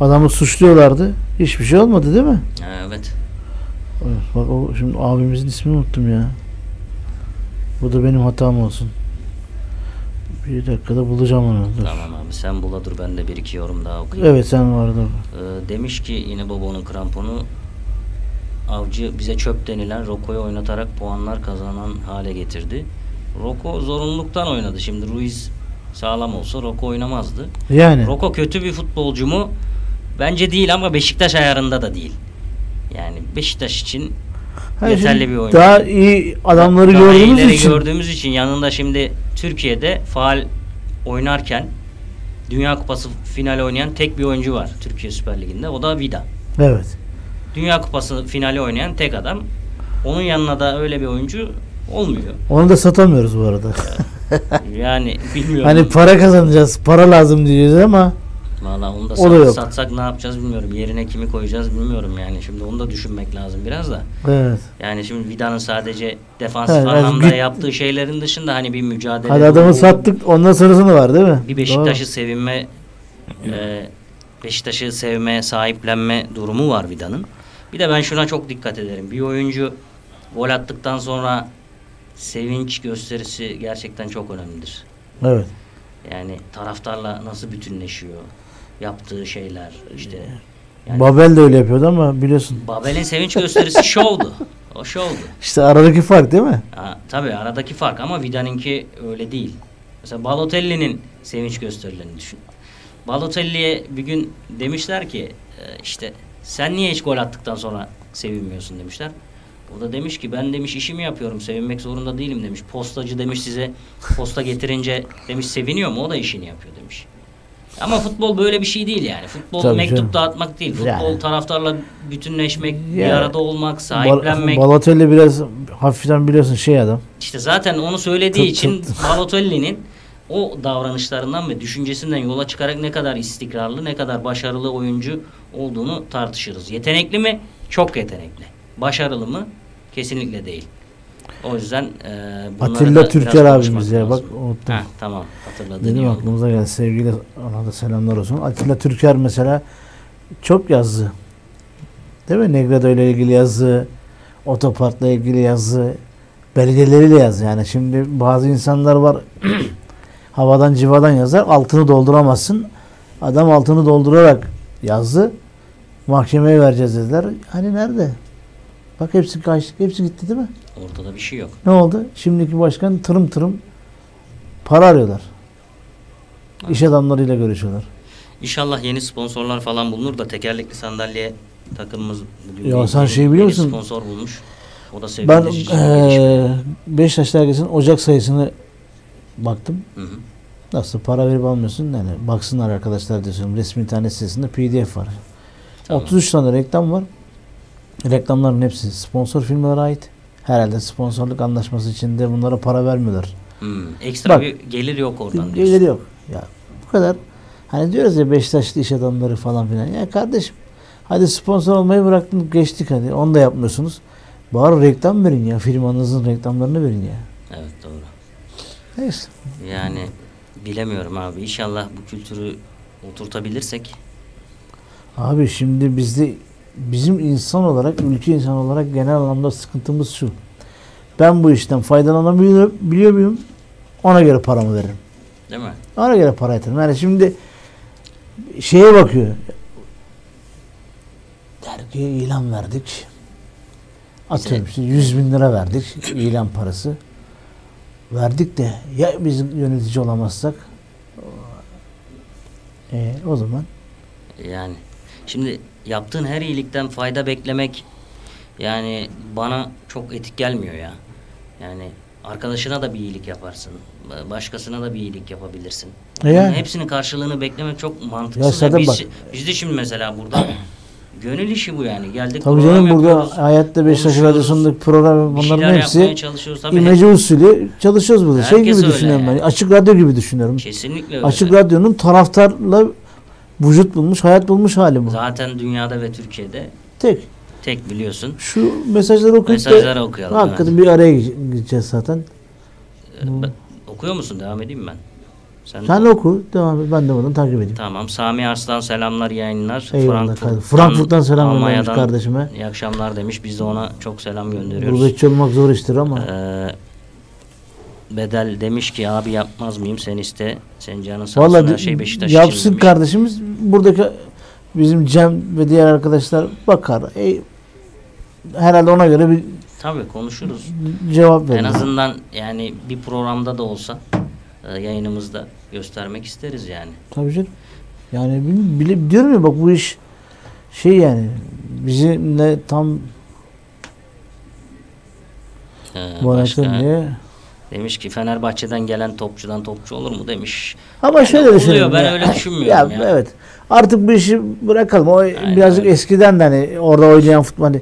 Adamı suçluyorlardı. Hiçbir şey olmadı değil mi? Evet, Bak o şimdi abimizin ismini unuttum ya. Bu da benim hatam olsun. Bir dakikada bulacağım onu. Dur. Tamam abi sen bula dur ben de bir iki yorum daha okuyayım. Evet sen vardı. Ee, demiş ki yine Bobo'nun kramponu Avcı bize çöp denilen Roko'yu oynatarak puanlar kazanan hale getirdi. Roko zorunluluktan oynadı. Şimdi Ruiz sağlam olsa Roko oynamazdı. Yani. Roko kötü bir futbolcu mu? Bence değil ama Beşiktaş ayarında da değil. Yani Beşiktaş için Ha, yeterli bir oyuncu. Daha iyi adamları Daha gördüğümüz için. gördüğümüz için yanında şimdi Türkiye'de faal oynarken Dünya Kupası finali oynayan tek bir oyuncu var Türkiye Süper Ligi'nde. O da Vida. Evet. Dünya Kupası finali oynayan tek adam. Onun yanına da öyle bir oyuncu olmuyor. Onu da satamıyoruz bu arada. Yani bilmiyorum. hani para kazanacağız, para lazım diyeceğiz ama Valla onu da, O sat- da yok. satsak ne yapacağız bilmiyorum. Yerine kimi koyacağız bilmiyorum yani. Şimdi onu da düşünmek lazım biraz da. evet. Yani şimdi Vida'nın sadece defansif Evet, anlamda git- yaptığı şeylerin dışında hani bir mücadele Hadi adamı ruhu, sattık. Ondan sonrasını var değil mi? bir Beşiktaş'ı sevinme e, Beşiktaş'ı sevme, sahiplenme durumu var Vida'nın. Bir de ben şuna çok dikkat ederim. Bir oyuncu gol attıktan sonra sevinç gösterisi gerçekten çok önemlidir. Evet. Yani taraftarla nasıl bütünleşiyor, yaptığı şeyler işte. Yani Babel de öyle yapıyordu ama biliyorsun. Babel'in sevinç gösterisi şovdu. O şovdu. İşte aradaki fark değil mi? Ha, tabii aradaki fark ama Vida'nınki öyle değil. Mesela Balotelli'nin sevinç gösterilerini düşün. Balotelli'ye bir gün demişler ki e, işte sen niye hiç gol attıktan sonra sevinmiyorsun demişler. O da demiş ki ben demiş işimi yapıyorum sevinmek zorunda değilim demiş. Postacı demiş size posta getirince demiş seviniyor mu o da işini yapıyor demiş. Ama futbol böyle bir şey değil yani. Futbol Tabii mektup canım. dağıtmak değil. Futbol Yani. taraftarla bütünleşmek, bir Ya. arada olmak, Bal- sahiplenmek. Balotelli biraz hafiften biliyorsun şey adam. İşte zaten onu söylediği Tut, için. Balotelli'nin o davranışlarından ve düşüncesinden yola çıkarak ne kadar istikrarlı, ne kadar başarılı oyuncu olduğunu tartışırız. Yetenekli mi? Çok yetenekli. Başarılı mı? Kesinlikle değil. O yüzden e, Atilla Türker abimiz ya bak unuttum. Heh, tamam hatırladın. Dedim oldu. aklımıza geldi. Sevgili ona da selamlar olsun. Atilla Türker mesela çok yazdı. Değil mi? Negredo ile ilgili yazı, otoparkla ilgili yazı, belgeleriyle yazdı. Yani şimdi bazı insanlar var havadan civadan yazar. Altını dolduramazsın. Adam altını doldurarak yazdı. Mahkemeye vereceğiz dediler. Hani nerede? Bak hepsi kaçtı. Hepsi gitti değil mi? Ortada bir şey yok. Ne oldu? Şimdiki başkan tırım tırım para arıyorlar. İş adamlarıyla görüşüyorlar. İnşallah yeni sponsorlar falan bulunur da tekerlekli sandalye takımımız bugün Ya sen şey biliyor musun? sponsor bulmuş. O da Ben eee Beşiktaş dergisinin Ocak sayısını baktım. Hı hı. Nasıl para verip almıyorsun? Yani baksınlar arkadaşlar diyorsun. Resmi internet sitesinde PDF var. Tamam. 33 tane reklam var. Reklamların hepsi sponsor firmalara ait. Herhalde sponsorluk anlaşması içinde bunlara para vermiyorlar. Hmm, Ekstra Bak, bir gelir yok oradan diyorsun. Geliri yok. Ya bu kadar. Hani diyoruz ya Beşiktaşlı iş adamları falan filan. Ya kardeşim hadi sponsor olmayı bıraktın geçtik hadi. Onu da yapmıyorsunuz. Bari reklam verin ya. Firmanızın reklamlarını verin ya. Evet doğru. Neyse. Yani bilemiyorum abi. İnşallah bu kültürü oturtabilirsek. Abi şimdi bizde bizim insan olarak, ülke insan olarak genel anlamda sıkıntımız şu. Ben bu işten faydalanabiliyor biliyor muyum? Ona göre paramı veririm. Değil mi? Ona göre para yatırırım. Yani şimdi şeye bakıyor. Dergiye ilan verdik. Atıyorum işte 100 bin lira verdik ilan parası. Verdik de ya biz yönetici olamazsak e, o zaman Yani şimdi yaptığın her iyilikten fayda beklemek yani bana çok etik gelmiyor ya. Yani arkadaşına da bir iyilik yaparsın. Başkasına da bir iyilik yapabilirsin. E yani. Hepsinin karşılığını beklemek çok Ya mantıksız. zaten biz, bak- biz de şimdi mesela burada Gönül işi bu yani. Geldik Tabii canım burada Hayatta Beşiktaş Radyosu'ndaki program bunların hepsi imece usulü çalışıyoruz burada. Şey Herkes gibi öyle düşünüyorum yani. ben. Açık radyo gibi düşünüyorum. Kesinlikle öyle. Açık radyonun taraftarla vücut bulmuş, hayat bulmuş hali bu. Zaten dünyada ve Türkiye'de Tek. tek biliyorsun. Şu mesajları okuyup Mesajları da okuyalım. hakikaten bir araya gideceğiz zaten. evet. Ee, ben- okuyor musun? Devam edeyim ben. Sen, Sen de oku. Devam et. Ben de buradan takip edeyim. Tamam. Sami Arslan selamlar yayınlar. Eyvallah kardeşim. Frankfurt'tan selam göndermiş kardeşime. İyi akşamlar demiş. Biz de ona çok selam gönderiyoruz. Gurbetçi olmak zor iştir ama. Ee, Bedel demiş ki abi yapmaz mıyım sen iste. Sen canın sağ olsun Vallahi her şey Beşiktaş için yapsın demiş. kardeşimiz. Buradaki bizim Cem ve diğer arkadaşlar bakar. E, herhalde ona göre bir Tabii konuşuruz. cevap En verir. azından yani bir programda da olsa e, yayınımızda göstermek isteriz yani. Tabii canım. Yani bil- bile, diyorum ya bak bu iş şey yani bizimle tam Ee, bu başka diye. Demiş ki Fenerbahçe'den gelen topçudan topçu olur mu demiş. Ama Yani şöyle düşünüyorum. ben ya. öyle düşünmüyorum ya. Evet. Artık bu işi bırakalım. O birazcık öyle. eskiden de hani orada oynayan futbol hani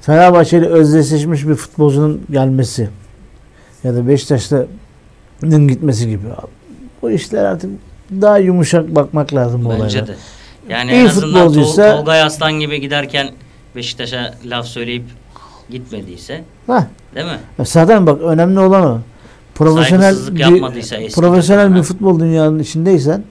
Fenerbahçe'yle özdeşleşmiş bir futbolcunun gelmesi ya da Beşiktaş'ın gitmesi gibi. Bu işler artık daha yumuşak bakmak lazım bu Bence olaylara. de. Yani İyi en azından Tol- Tolgay Aslan gibi giderken Beşiktaş'a laf söyleyip gitmediyse Hah. değil mi? Zaten bak önemli olan o. Profesyonel bir, profesyonel bir futbol dünyanın içindeysen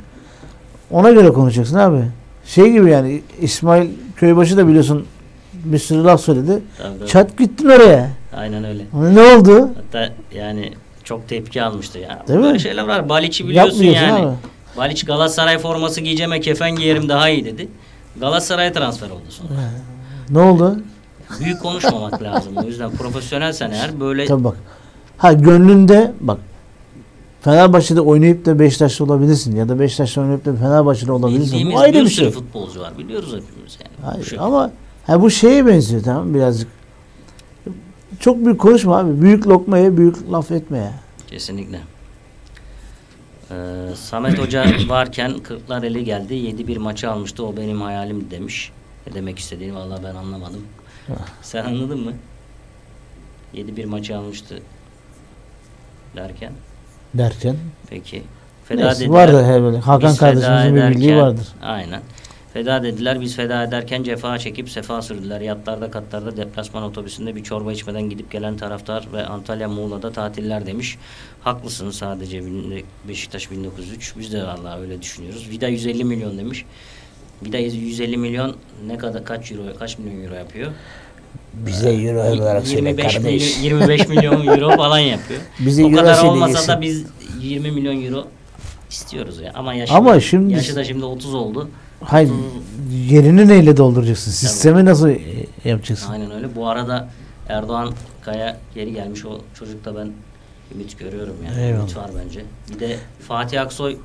ona göre konuşacaksın abi. Şey gibi yani İsmail Köybaşı da biliyorsun bir sürü laf söyledi. Tabii. Çat gittin oraya. Aynen öyle. Hani ne oldu? Hatta yani çok tepki almıştı ya. Değil Böyle mi? şeyler var. Baliç'i biliyorsun yani. abi. Baliç Galatasaray forması giyeceğime kefen giyerim daha iyi dedi. Galatasaray'a transfer oldu sonra. Ne oldu? Büyük konuşmamak lazım. O yüzden profesyonelsen eğer böyle Tabii bak. Ha gönlünde bak Fenerbahçe'de oynayıp da Beşiktaş'ta olabilirsin ya da Beşiktaş'ta oynayıp da Fenerbahçe'de olabilirsin. bildiğimiz Bu ayrı bir bir şey. futbolcu var. Biliyoruz hepimiz yani. Hayır, şey. ama ha bu şeye benziyor tamam birazcık. Çok büyük konuşma abi. Büyük lokmaya büyük laf etme ya. Kesinlikle. Ee, Samet Hoca varken Kırklareli geldi. 7-1 maçı almıştı. O benim hayalim demiş. Ne demek istediğini vallahi ben anlamadım. Sen anladın mı? 7-1 maçı almıştı derken. Derken. Peki. Feda Neyse, dediler. vardır her böyle. Hakan kardeşimizin bir bildiği vardır. Aynen. Feda dediler. Biz feda ederken cefa çekip sefa sürdüler. Yatlarda katlarda deplasman otobüsünde bir çorba içmeden gidip gelen taraftar ve Antalya Muğla'da tatiller demiş. Haklısın sadece Beşiktaş 1903. Biz de vallahi öyle düşünüyoruz. Vida 150 milyon demiş. Vida 150 milyon ne kadar kaç euro kaç milyon euro yapıyor? Bize euro olarak söyle 25 milyon, kardeş. 25 milyon euro falan yapıyor. Bize o euro kadar söyle olmasa yesin. da biz 20 milyon euro istiyoruz ya. Ama yaşı, Ama şimdi- yaşı da şimdi 30 oldu. Hayır yerini neyle dolduracaksın? Sistemi nasıl e, yapacaksın? Aynen öyle. Bu arada Erdoğan Kaya geri gelmiş. O çocukta ben ümit görüyorum yani. Eyvallah. Ümit var bence. Bir de Fatih Aksoy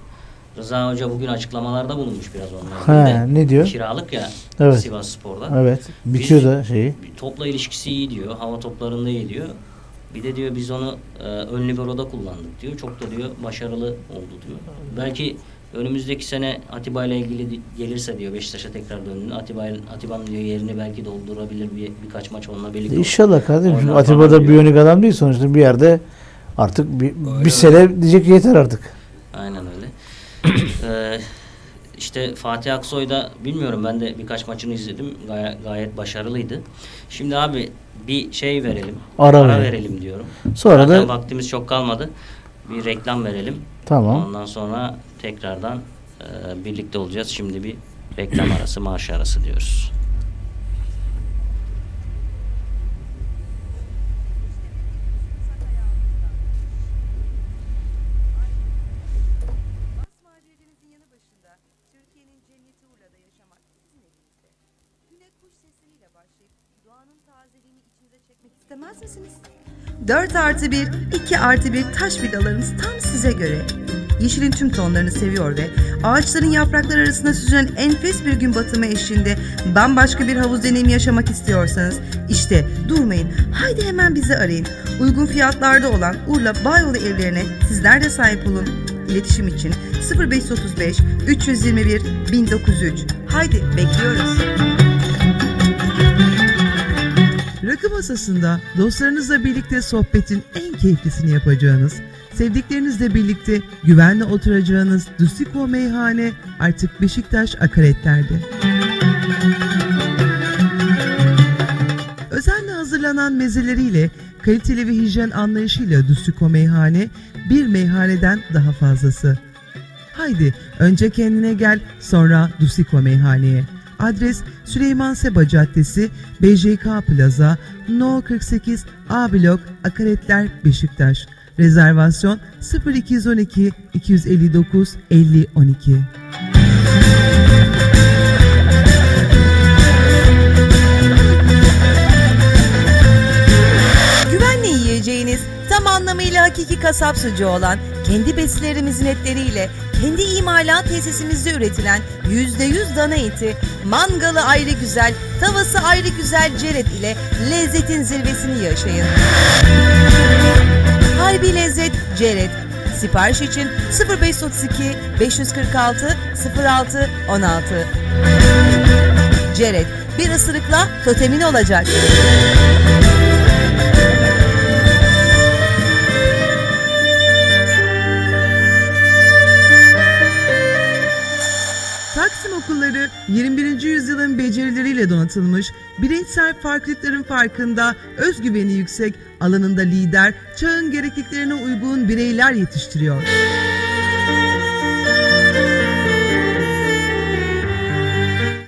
Rıza Hoca bugün açıklamalarda bulunmuş biraz onunla. He, de. ne diyor? Kiralık ya Evet. Sivas Spor'da. Evet. Bitiyor da şeyi. Topla ilişkisi iyi diyor. Hava toplarında iyi diyor. Bir de diyor biz onu e, ön libero'da kullandık diyor. Çok da diyor başarılı oldu diyor. Belki önümüzdeki sene Atiba ile ilgili gelirse diyor Beşiktaş'a tekrar döndüğünde Atiba Atiba'nın diyor yerini belki doldurabilir bir birkaç maç onunla birlikte. İnşallah kardeşim. Şimdi Oynar Atiba da falan diyor. biyonik adam değil sonuçta bir yerde artık bir, bir sene diyecek yeter artık. Aynen öyle. Ee, işte Fatih Aksoy da bilmiyorum ben de birkaç maçını izledim. Gay- gayet başarılıydı. Şimdi abi bir şey verelim. Ara Ara verelim. verelim diyorum. Sonra Zaten da vaktimiz çok kalmadı. Bir reklam verelim. tamam. Ondan sonra tekrardan e, birlikte olacağız. Şimdi bir reklam arası, maaş arası diyoruz. Misiniz? 4 artı 1, 2 artı 1 taş villalarımız tam size göre. Yeşilin tüm tonlarını seviyor ve ağaçların yaprakları arasında süzülen enfes bir gün batımı eşliğinde bambaşka bir havuz deneyimi yaşamak istiyorsanız işte durmayın haydi hemen bizi arayın. Uygun fiyatlarda olan Urla Bayolu evlerine sizler de sahip olun. İletişim için 0535 321 1903. Haydi bekliyoruz. Rakı masasında dostlarınızla birlikte sohbetin en keyiflisini yapacağınız, sevdiklerinizle birlikte güvenle oturacağınız Dusiko Meyhane artık Beşiktaş Akaretler'de. Özenle hazırlanan mezeleriyle, kaliteli ve hijyen anlayışıyla Dusiko Meyhane bir meyhaneden daha fazlası. Haydi önce kendine gel sonra Dusiko Meyhane'ye. Adres Süleyman Seba Caddesi, BJK Plaza, No 48 A Blok, Akaretler, Beşiktaş. Rezervasyon 0212 259 50 12. hakiki kasap sucuğu olan, kendi besilerimizin etleriyle, kendi imalat tesisimizde üretilen %100 dana eti, mangalı ayrı güzel, tavası ayrı güzel ceret ile lezzetin zirvesini yaşayın. Harbi lezzet ceret. Sipariş için 0532 546 06 16. Ceret bir ısırıkla totemin olacak. Okulları 21. yüzyılın becerileriyle donatılmış, bireysel farklılıkların farkında, özgüveni yüksek, alanında lider, çağın gerekliliklerine uygun bireyler yetiştiriyor.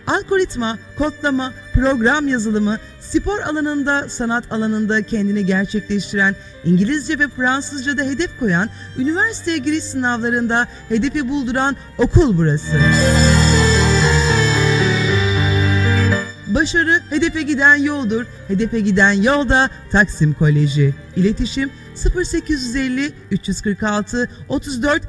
Algoritma, kodlama, program yazılımı, spor alanında, sanat alanında kendini gerçekleştiren, İngilizce ve Fransızca'da hedef koyan, üniversiteye giriş sınavlarında hedefi bulduran okul burası. Başarı hedefe giden yoldur. Hedefe giden yolda Taksim Koleji. İletişim 0850 346 34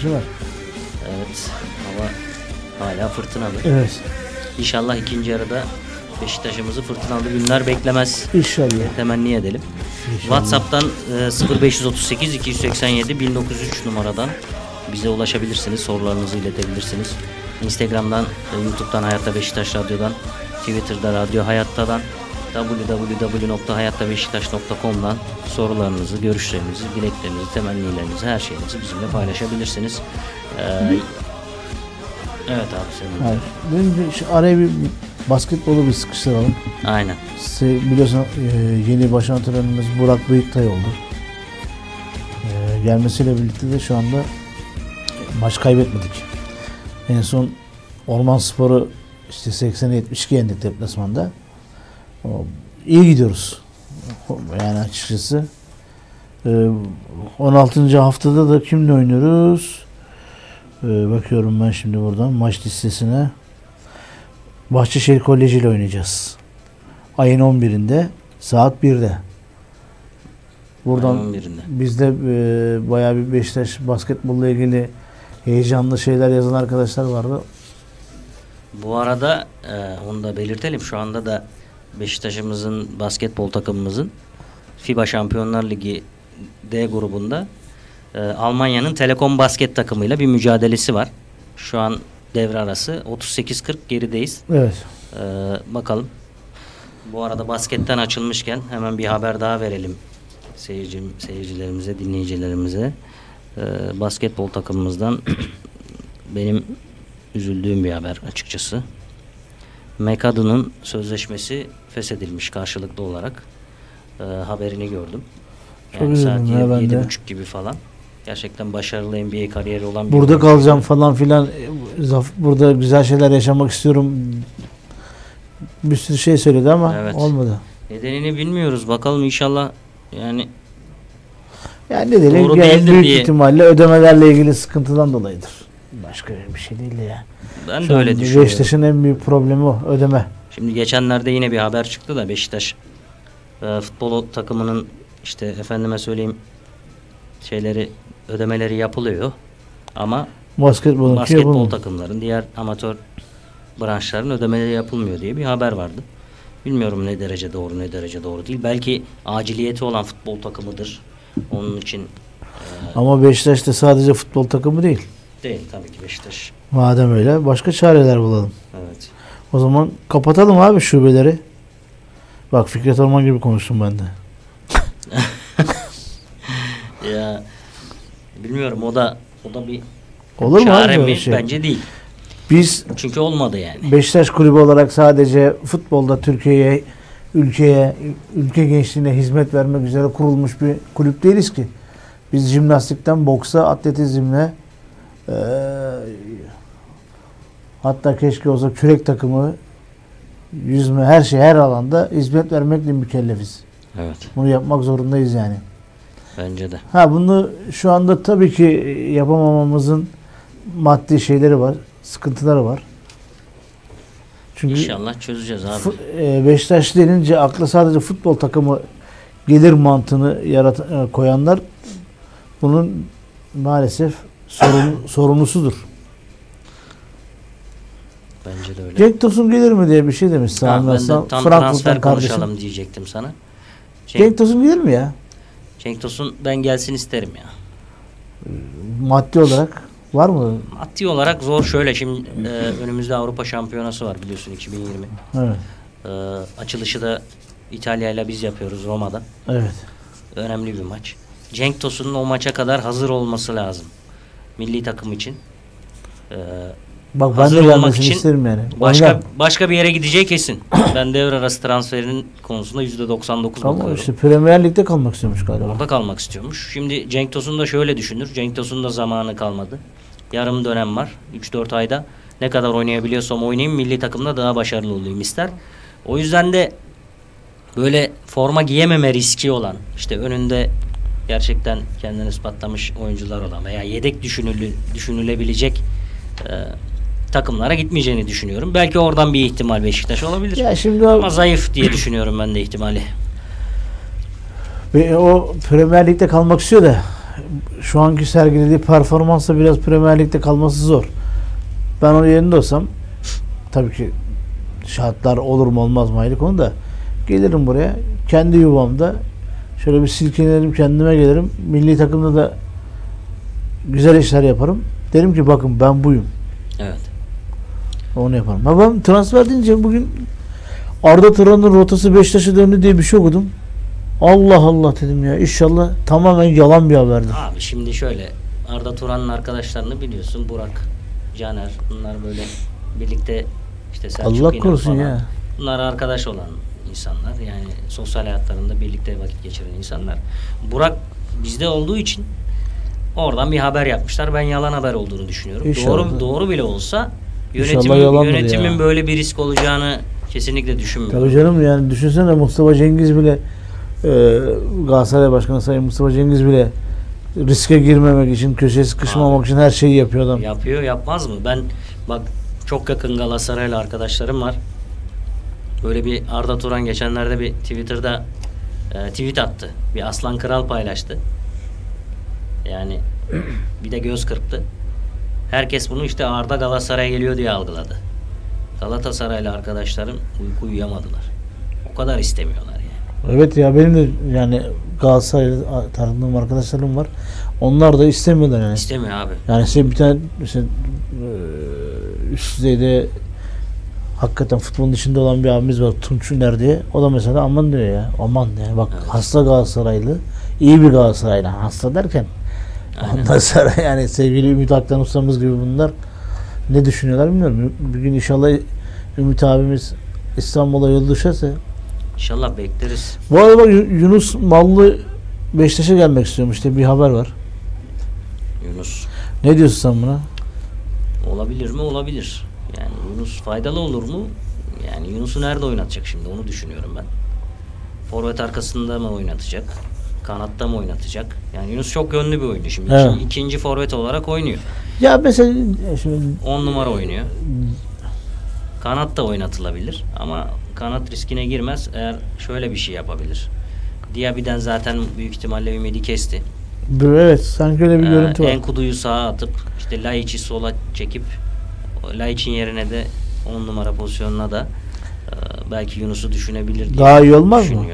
şey var. Evet. Hava hala fırtınalı. Evet. İnşallah ikinci yarıda Beşiktaş'ımızı fırtınalı günler beklemez. İnşallah. Temenni edelim. WhatsApp'tan e, 0538 287 1903 numaradan bize ulaşabilirsiniz. Sorularınızı iletebilirsiniz. Instagram'dan, e, YouTube'dan Hayatta Beşiktaş Radyo'dan, Twitter'da Radyo Hayatta'dan, www.hayattabeşiktaş.com'dan sorularınızı, görüşlerinizi, dileklerinizi, temennilerinizi, her şeyinizi bizimle paylaşabilirsiniz. E, evet abi senin. Hayır. Benim bir, şu araya bir basketbolu bir sıkıştıralım. Aynen. Se- Biliyorsun e, yeni baş antrenörümüz Burak Bıyıktay oldu. E, gelmesiyle birlikte de şu anda maç kaybetmedik. En son Orman Sporu işte 80-72 yendik deplasmanda. İyi gidiyoruz. Yani açıkçası. E, 16. haftada da kimle oynuyoruz? E, bakıyorum ben şimdi buradan maç listesine. Bahçeşehir Koleji ile oynayacağız. Ayın 11'inde saat 1'de. Buradan Ayın 11'inde. bizde e, bayağı bir Beşiktaş basketbolla ilgili heyecanlı şeyler yazan arkadaşlar vardı. Bu arada e, onu da belirtelim. Şu anda da Beşiktaş'ımızın basketbol takımımızın FIBA Şampiyonlar Ligi D grubunda e, Almanya'nın Telekom basket takımıyla bir mücadelesi var. Şu an devre arası 38-40 gerideyiz. Evet. E, bakalım. Bu arada basketten açılmışken hemen bir haber daha verelim seyircim, seyircilerimize, dinleyicilerimize. E, basketbol takımımızdan benim üzüldüğüm bir haber açıkçası. McAdoo'nun sözleşmesi feshedilmiş karşılıklı olarak. E, haberini gördüm. Çok Yani üzüldüm saat yedi- yedi buçuk gibi falan. Gerçekten başarılı NBA kariyeri olan bir Burada kalacağım falan filan. e, Burada güzel şeyler yaşamak istiyorum. Bir sürü şey söyledi ama Evet. olmadı. Nedenini bilmiyoruz. Bakalım inşallah yani Yani ne diyelim Doğru değildir büyük diye. ihtimalle ödemelerle ilgili sıkıntıdan dolayıdır. Başka bir şey değil ya. ben Şu de öyle düşünüyorum. Beşiktaş'ın en büyük problemi o ödeme. Şimdi geçenlerde yine bir haber çıktı da Beşiktaş e, futbol takımının işte efendime söyleyeyim şeyleri ödemeleri yapılıyor ama basketbol yapılmıyor. takımların diğer amatör branşların ödemeleri yapılmıyor diye bir haber vardı. Bilmiyorum ne derece doğru ne derece doğru değil. Belki aciliyeti olan futbol takımıdır. Onun için Ama Beşiktaş da sadece futbol takımı değil. değil tabii ki Beşiktaş. Madem öyle başka çareler bulalım. Evet. O zaman kapatalım abi şubeleri. Bak Fikret Orman gibi konuştum ben de. Ya bilmiyorum o da o da bir Olur mu abi mi? şey? Bence değil. Biz Çünkü olmadı yani. Beşiktaş kulübü olarak sadece futbolda Türkiye'ye, ülkeye, ülke gençliğine hizmet vermek üzere kurulmuş bir kulüp değiliz ki. Biz jimnastikten boksa, atletizmle hatta keşke olsa kürek takımı, yüzme, her şey, her alanda hizmet vermekle mükellefiz. Evet. Bunu yapmak zorundayız yani. Bence de. Ha bunu şu anda tabii ki yapamamamızın maddi şeyleri var, sıkıntıları var. Çünkü İnşallah çözeceğiz abi. E, Beşiktaş denince akla sadece futbol takımı gelir mantığını yarat e, koyanlar bunun maalesef sorun, sorumlusudur. Bence de öyle. Cenk Tosun gelir mi diye bir şey demiş Sami ben de tam transfer kardeşim. konuşalım diyecektim sana. Cenk, Cenk Tosun gelir mi ya? Cenk Tosun ben gelsin isterim ya. Maddi olarak var mı? Maddi olarak zor şöyle şimdi e, önümüzde Avrupa Şampiyonası var biliyorsun 2020. Evet. E, açılışı da İtalya ile biz yapıyoruz Roma'da. Evet. Önemli bir maç. Cenk Tosun'un o maça kadar hazır olması lazım. Milli takım için. E, Bak ben Hazır de olmak için isterim yani. başka Oynar. başka bir yere gideceği kesin. ben devre arası transferinin konusunda %99 Tamam bakıyorum. işte Premier Lig'de kalmak istiyormuş galiba. Orada kalmak istiyormuş. Şimdi Cenk Tosun da şöyle düşünür. Cenk Tosun da zamanı kalmadı. Yarım dönem var. 3-4 ayda. Ne kadar oynayabiliyorsam oynayayım. Milli takımda daha başarılı olayım ister. O yüzden de böyle forma giyememe riski olan işte önünde gerçekten kendini ispatlamış oyuncular olan veya yedek düşünülü, düşünülebilecek e, takımlara gitmeyeceğini düşünüyorum. Belki oradan bir ihtimal Beşiktaş olabilir. Ya şimdi o- Ama zayıf diye düşünüyorum ben de ihtimali. Ve o Premier Lig'de kalmak istiyor da şu anki sergilediği performansla biraz Premier Lig'de kalması zor. Ben onun yerinde olsam tabii ki şartlar olur mu olmaz mı ayrı konu da gelirim buraya kendi yuvamda şöyle bir silkelerim kendime gelirim milli takımda da güzel işler yaparım derim ki bakın ben buyum Evet. Onu yaparım. Ha ben transfer deyince bugün Arda Turan'ın rotası Beşiktaş'a döndü diye bir şey okudum. Allah Allah dedim ya. İnşallah tamamen yalan bir haberdir. Abi şimdi şöyle Arda Turan'ın arkadaşlarını biliyorsun. Burak, Caner bunlar böyle birlikte işte Selçuk Allah İnan korusun falan. ya. Bunlar arkadaş olan insanlar. Yani sosyal hayatlarında birlikte vakit geçiren insanlar. Burak bizde olduğu için oradan bir haber yapmışlar. Ben yalan haber olduğunu düşünüyorum. İnşallah. Doğru doğru bile olsa yönetimin, yönetimin ya. böyle bir risk olacağını kesinlikle düşünmüyorum. Tabii canım yani düşünsene Mustafa Cengiz bile e, Galatasaray Başkanı Sayın Mustafa Cengiz bile riske girmemek için, köşeye sıkışmamak Abi. için her şeyi yapıyor adam. Yapıyor yapmaz mı? Ben bak çok yakın Galatasaraylı arkadaşlarım var. Böyle bir Arda Turan geçenlerde bir Twitter'da e, tweet attı. Bir Aslan Kral paylaştı. Yani bir de göz kırptı. Herkes bunu işte Arda Galatasaray'a geliyor diye algıladı. Galatasaraylı arkadaşlarım uyku uyuyamadılar. O kadar istemiyorlar yani. Evet ya benim de yani Galatasaray tanıdığım arkadaşlarım var. Onlar da istemiyorlar yani. İstemiyor abi. Yani işte bir tane işte, e, üst düzeyde hakikaten futbolun içinde olan bir abimiz var Tunç Üner diye. O da mesela aman diyor ya. Aman ya. Bak Evet. hasta Galatasaraylı. iyi bir Galatasaraylı. Hasta derken Aynen. ondan sonra yani sevgili Ümit Aktan ustamız gibi bunlar ne düşünüyorlar bilmiyorum. Bir gün inşallah Ümit abimiz İstanbul'a yol düşerse. İnşallah bekleriz. Bu arada bak Yu- Yunus Mallı Beşiktaş'a gelmek istiyormuş işte bir haber var. Yunus. Ne diyorsun sen buna? Olabilir mi? Olabilir. Yani Yunus faydalı olur mu? Yani Yunus'u nerede oynatacak şimdi onu düşünüyorum ben. Forvet arkasında mı oynatacak? Kanatta mı oynatacak? Yani Yunus çok yönlü bir oyuncu şimdi. Evet. İki- ikinci forvet olarak oynuyor. Ya mesela e, şimdi 10 numara oynuyor. Kanat da oynatılabilir ama kanat riskine girmez eğer şöyle bir şey yapabilir. Diaby'den zaten büyük ihtimalle ümidi kesti. evet sanki öyle bir Ee, görüntü var. Enkudu'yu sağa atıp işte Laiç'i sola çekip Laiç'in yerine de 10 numara pozisyonuna da e, belki Yunus'u düşünebilir diye Daha iyi olmaz mı?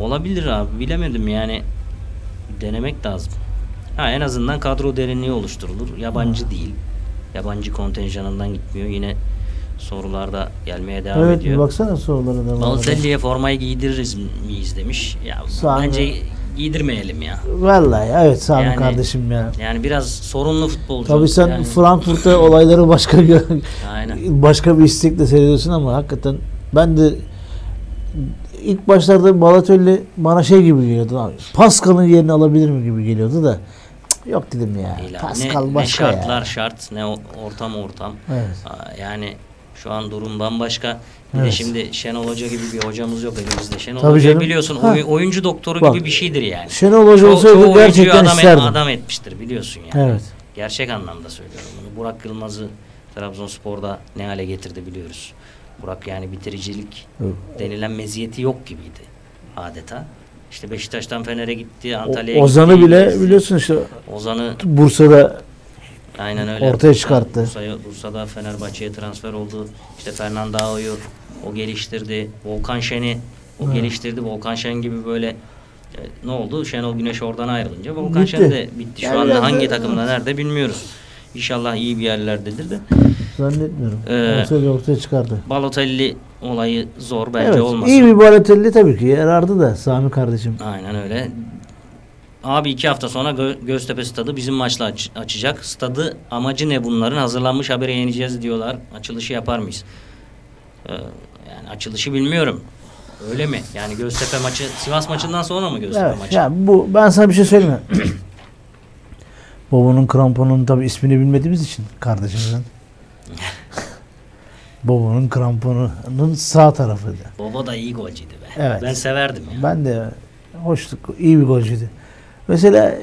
Olabilir abi bilemedim yani denemek lazım. Ha en azından kadro derinliği oluşturulur. Yabancı değil. Yabancı kontenjanından gitmiyor. Yine sorularda gelmeye devam Evet bir ediyor. baksana sorulara da. Balotelli'ye formayı giydiririz miyiz demiş. Ya Sami- bence giydirmeyelim ya. Vallahi evet Sami Yani- kardeşim ya. Yani biraz sorunlu futbolcu. Tabii sen Yani- Frankfurt'ta olayları başka Aynen. başka bir istekle seyrediyorsun ama hakikaten ben de ilk başlarda Balotelli bana şey gibi geliyordu abi. Pascal'ın yerini alabilir mi gibi geliyordu da cık, yok dedim ya. Değil. Pascal ne, ne başka şartlar ya. şart ne ortam ortam. Evet. Yani şu an durum bambaşka. Bir de Evet. şimdi Şenol Hoca gibi bir hocamız yok elimizde. Şenol Tabii Hoca'yı canım. biliyorsun Ha. oy- oyuncu doktoru Bak, gibi bir şeydir yani. Şenol Hoca olsaydı gerçekten adam, isterdim. adam etmiştir biliyorsun yani. Evet. Gerçek anlamda söylüyorum bunu. Burak Yılmaz'ı Trabzonspor'da ne hale getirdi biliyoruz. Burak yani bitiricilik Evet. denilen meziyeti yok gibiydi adeta. İşte Beşiktaş'tan Fener'e gitti, Antalya'ya Ozan'ı gitti. bile gezdi. biliyorsun işte Ozan'ı Bursa'da aynen öyle. Ortaya çıkarttı. Bursa'ya, Bursa'da Fenerbahçe'ye transfer oldu. İşte Fernando Ao'yu o geliştirdi. Volkan Şen'i o Evet. geliştirdi. Volkan Şen gibi böyle e, ne oldu? Şenol Güneş oradan ayrılınca Volkan Bitti. Şen de bitti. Şu Yani anda hangi takımda nerede bilmiyoruz. İnşallah iyi bir yerlerdedir de. Zannetmiyorum. Ee, Olsaydı ortaya çıkardı. Balotelli olayı zor bence evet, olmasın. iyi bir Balotelli tabii ki yarardı da Sami kardeşim. Aynen öyle. Abi iki hafta sonra Gö- Göztepe stadı bizim maçla aç- açacak. Stadı amacı ne bunların? Hazırlanmış habere yeneceğiz diyorlar. Açılışı yapar mıyız? Ee, yani açılışı bilmiyorum. Öyle mi? Yani Göztepe maçı Sivas maçından sonra mı Göztepe Evet, maçı? ya bu ben sana bir şey söyleyeyim mi? Bobo'nun kramponunun tabi ismini bilmediğimiz için kardeşimizin. Bobo'nun kramponunun sağ tarafıydı. Bobo da iyi golcüydü be. Evet. Ben severdim ya. Ben de hoşluk, iyi bir golcüydü. Mesela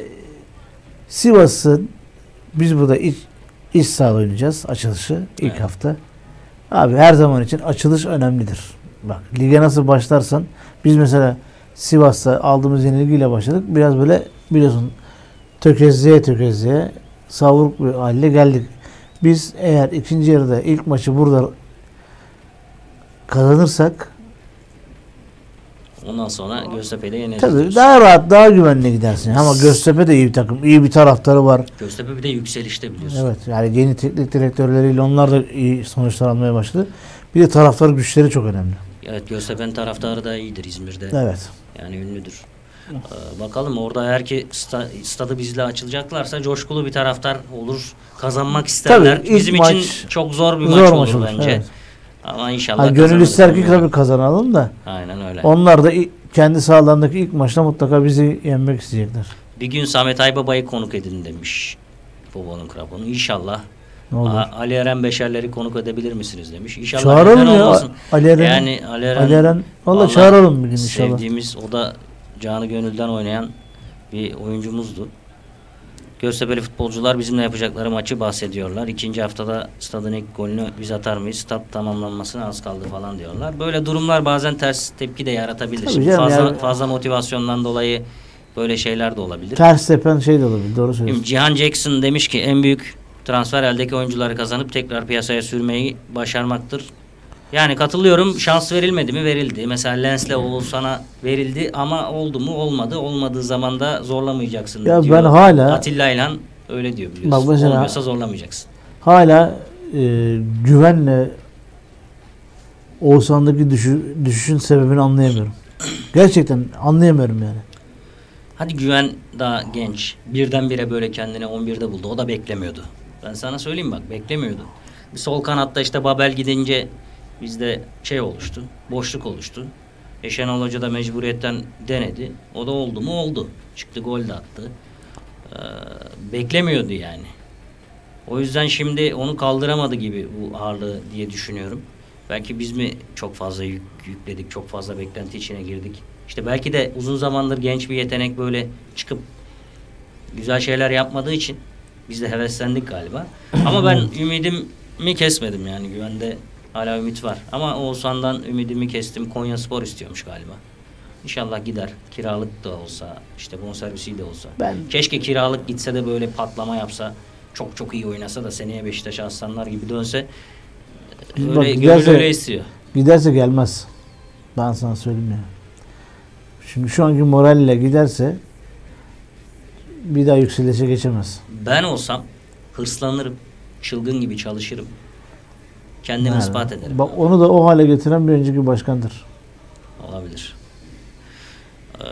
Sivas'ın biz burada iç, iç sahada oynayacağız açılışı ilk Evet. hafta. Abi her zaman için açılış önemlidir. Bak lige nasıl başlarsan biz mesela Sivas'ta aldığımız yenilgiyle başladık. Biraz böyle biliyorsun tökezleye tökezleye savruk bir haline geldik. Biz eğer ikinci yarıda ilk maçı burada kazanırsak Ondan sonra Göztepe'de yeneceğiz. tabii diyorsun. daha rahat, daha güvenli gidersin. Ama Göztepe de iyi bir takım. iyi bir taraftarı var. Göztepe bir de yükselişte biliyorsun. Evet yani yeni teknik direktörleriyle onlar da iyi sonuçlar almaya başladı. Bir de taraftar güçleri çok önemli. Evet Göztepe'nin taraftarı da iyidir İzmir'de. Evet. Yani ünlüdür. Ee, bakalım orada eğer ki sta, stadı bizle açılacaklarsa coşkulu bir taraftar olur. Kazanmak isterler. Tabii, Bizim maç için çok zor bir zor maç maç olur olur, bence. evet. Ama inşallah Ha, gönül ister ki tabii kazanalım da Aynen öyle. onlar da kendi sahalarındaki ilk maçta mutlaka bizi yenmek isteyecekler. Bir gün Samet Aybaba'yı konuk edin demiş. Bobo'nun kraponu. İnşallah. Ne olur. A- Ali Eren Beşerleri konuk edebilir misiniz demiş. İnşallah Çağıralım ya. olmasın. Ali Eren. Yani Ali Eren, Ali Eren. Valla vallahi çağıralım bir gün inşallah. Sevdiğimiz o da canı gönülden oynayan bir oyuncumuzdu. Göztepe'li futbolcular bizimle yapacakları maçı bahsediyorlar. İkinci haftada stadın ilk golünü biz atar mıyız? Stad tamamlanmasına az kaldı falan diyorlar. Böyle durumlar bazen ters tepki de yaratabilir. Tabii canım fazla, yani- fazla motivasyondan dolayı böyle şeyler de olabilir. Ters tepen şey de olabilir. Doğru söylüyorsun. Şimdi Cihan Jackson demiş ki en büyük transfer eldeki oyuncuları kazanıp tekrar piyasaya sürmeyi başarmaktır. Yani katılıyorum. Şans verilmedi mi? Verildi. Mesela Lens'le Oğuzhan'a verildi ama oldu mu? Olmadı. Olmadığı zaman da zorlamayacaksın Ya diyor. ben hala- Atilla İlhan öyle diyor biliyorsun. Bak mesela- Olmuyorsa zorlamayacaksın. Hala e, güvenle Oğuzhan'daki düşü, düşüşün sebebini anlayamıyorum. Gerçekten anlayamıyorum yani. Hadi Güven daha genç. Birdenbire böyle kendini 11'de buldu. O da beklemiyordu. Ben sana söyleyeyim bak beklemiyordu. Bir sol kanatta işte Babel gidince bizde şey oluştu. Boşluk oluştu. E Şenol Hoca da mecburiyetten denedi. O da oldu mu oldu. Çıktı gol de attı. Ee, beklemiyordu yani. O yüzden şimdi onu kaldıramadı gibi bu ağırlığı diye düşünüyorum. Belki biz mi çok fazla yük, yükledik, çok fazla beklenti içine girdik. İşte belki de uzun zamandır genç bir yetenek böyle çıkıp güzel şeyler yapmadığı için biz de heveslendik galiba. Ama ben ümidimi kesmedim yani güvende hala ümit var. Ama Oğuzhan'dan ümidimi kestim. Konya Spor istiyormuş galiba. İnşallah gider. Kiralık da olsa, işte bonservisi de olsa. Ben- Keşke kiralık gitse de böyle patlama yapsa. Çok çok iyi oynasa da seneye Beşiktaş'a aslanlar gibi dönse. Öyle, Bak, giderse- öyle istiyor. Giderse gelmez. Ben sana söyleyeyim ya. Şimdi şu anki moralle giderse bir daha yükselişe geçemez. Ben olsam hırslanırım. Çılgın gibi çalışırım. Kendimi Yani, ispat ederim. Bak onu da o hale getiren bir önceki başkandır. Olabilir. Ee,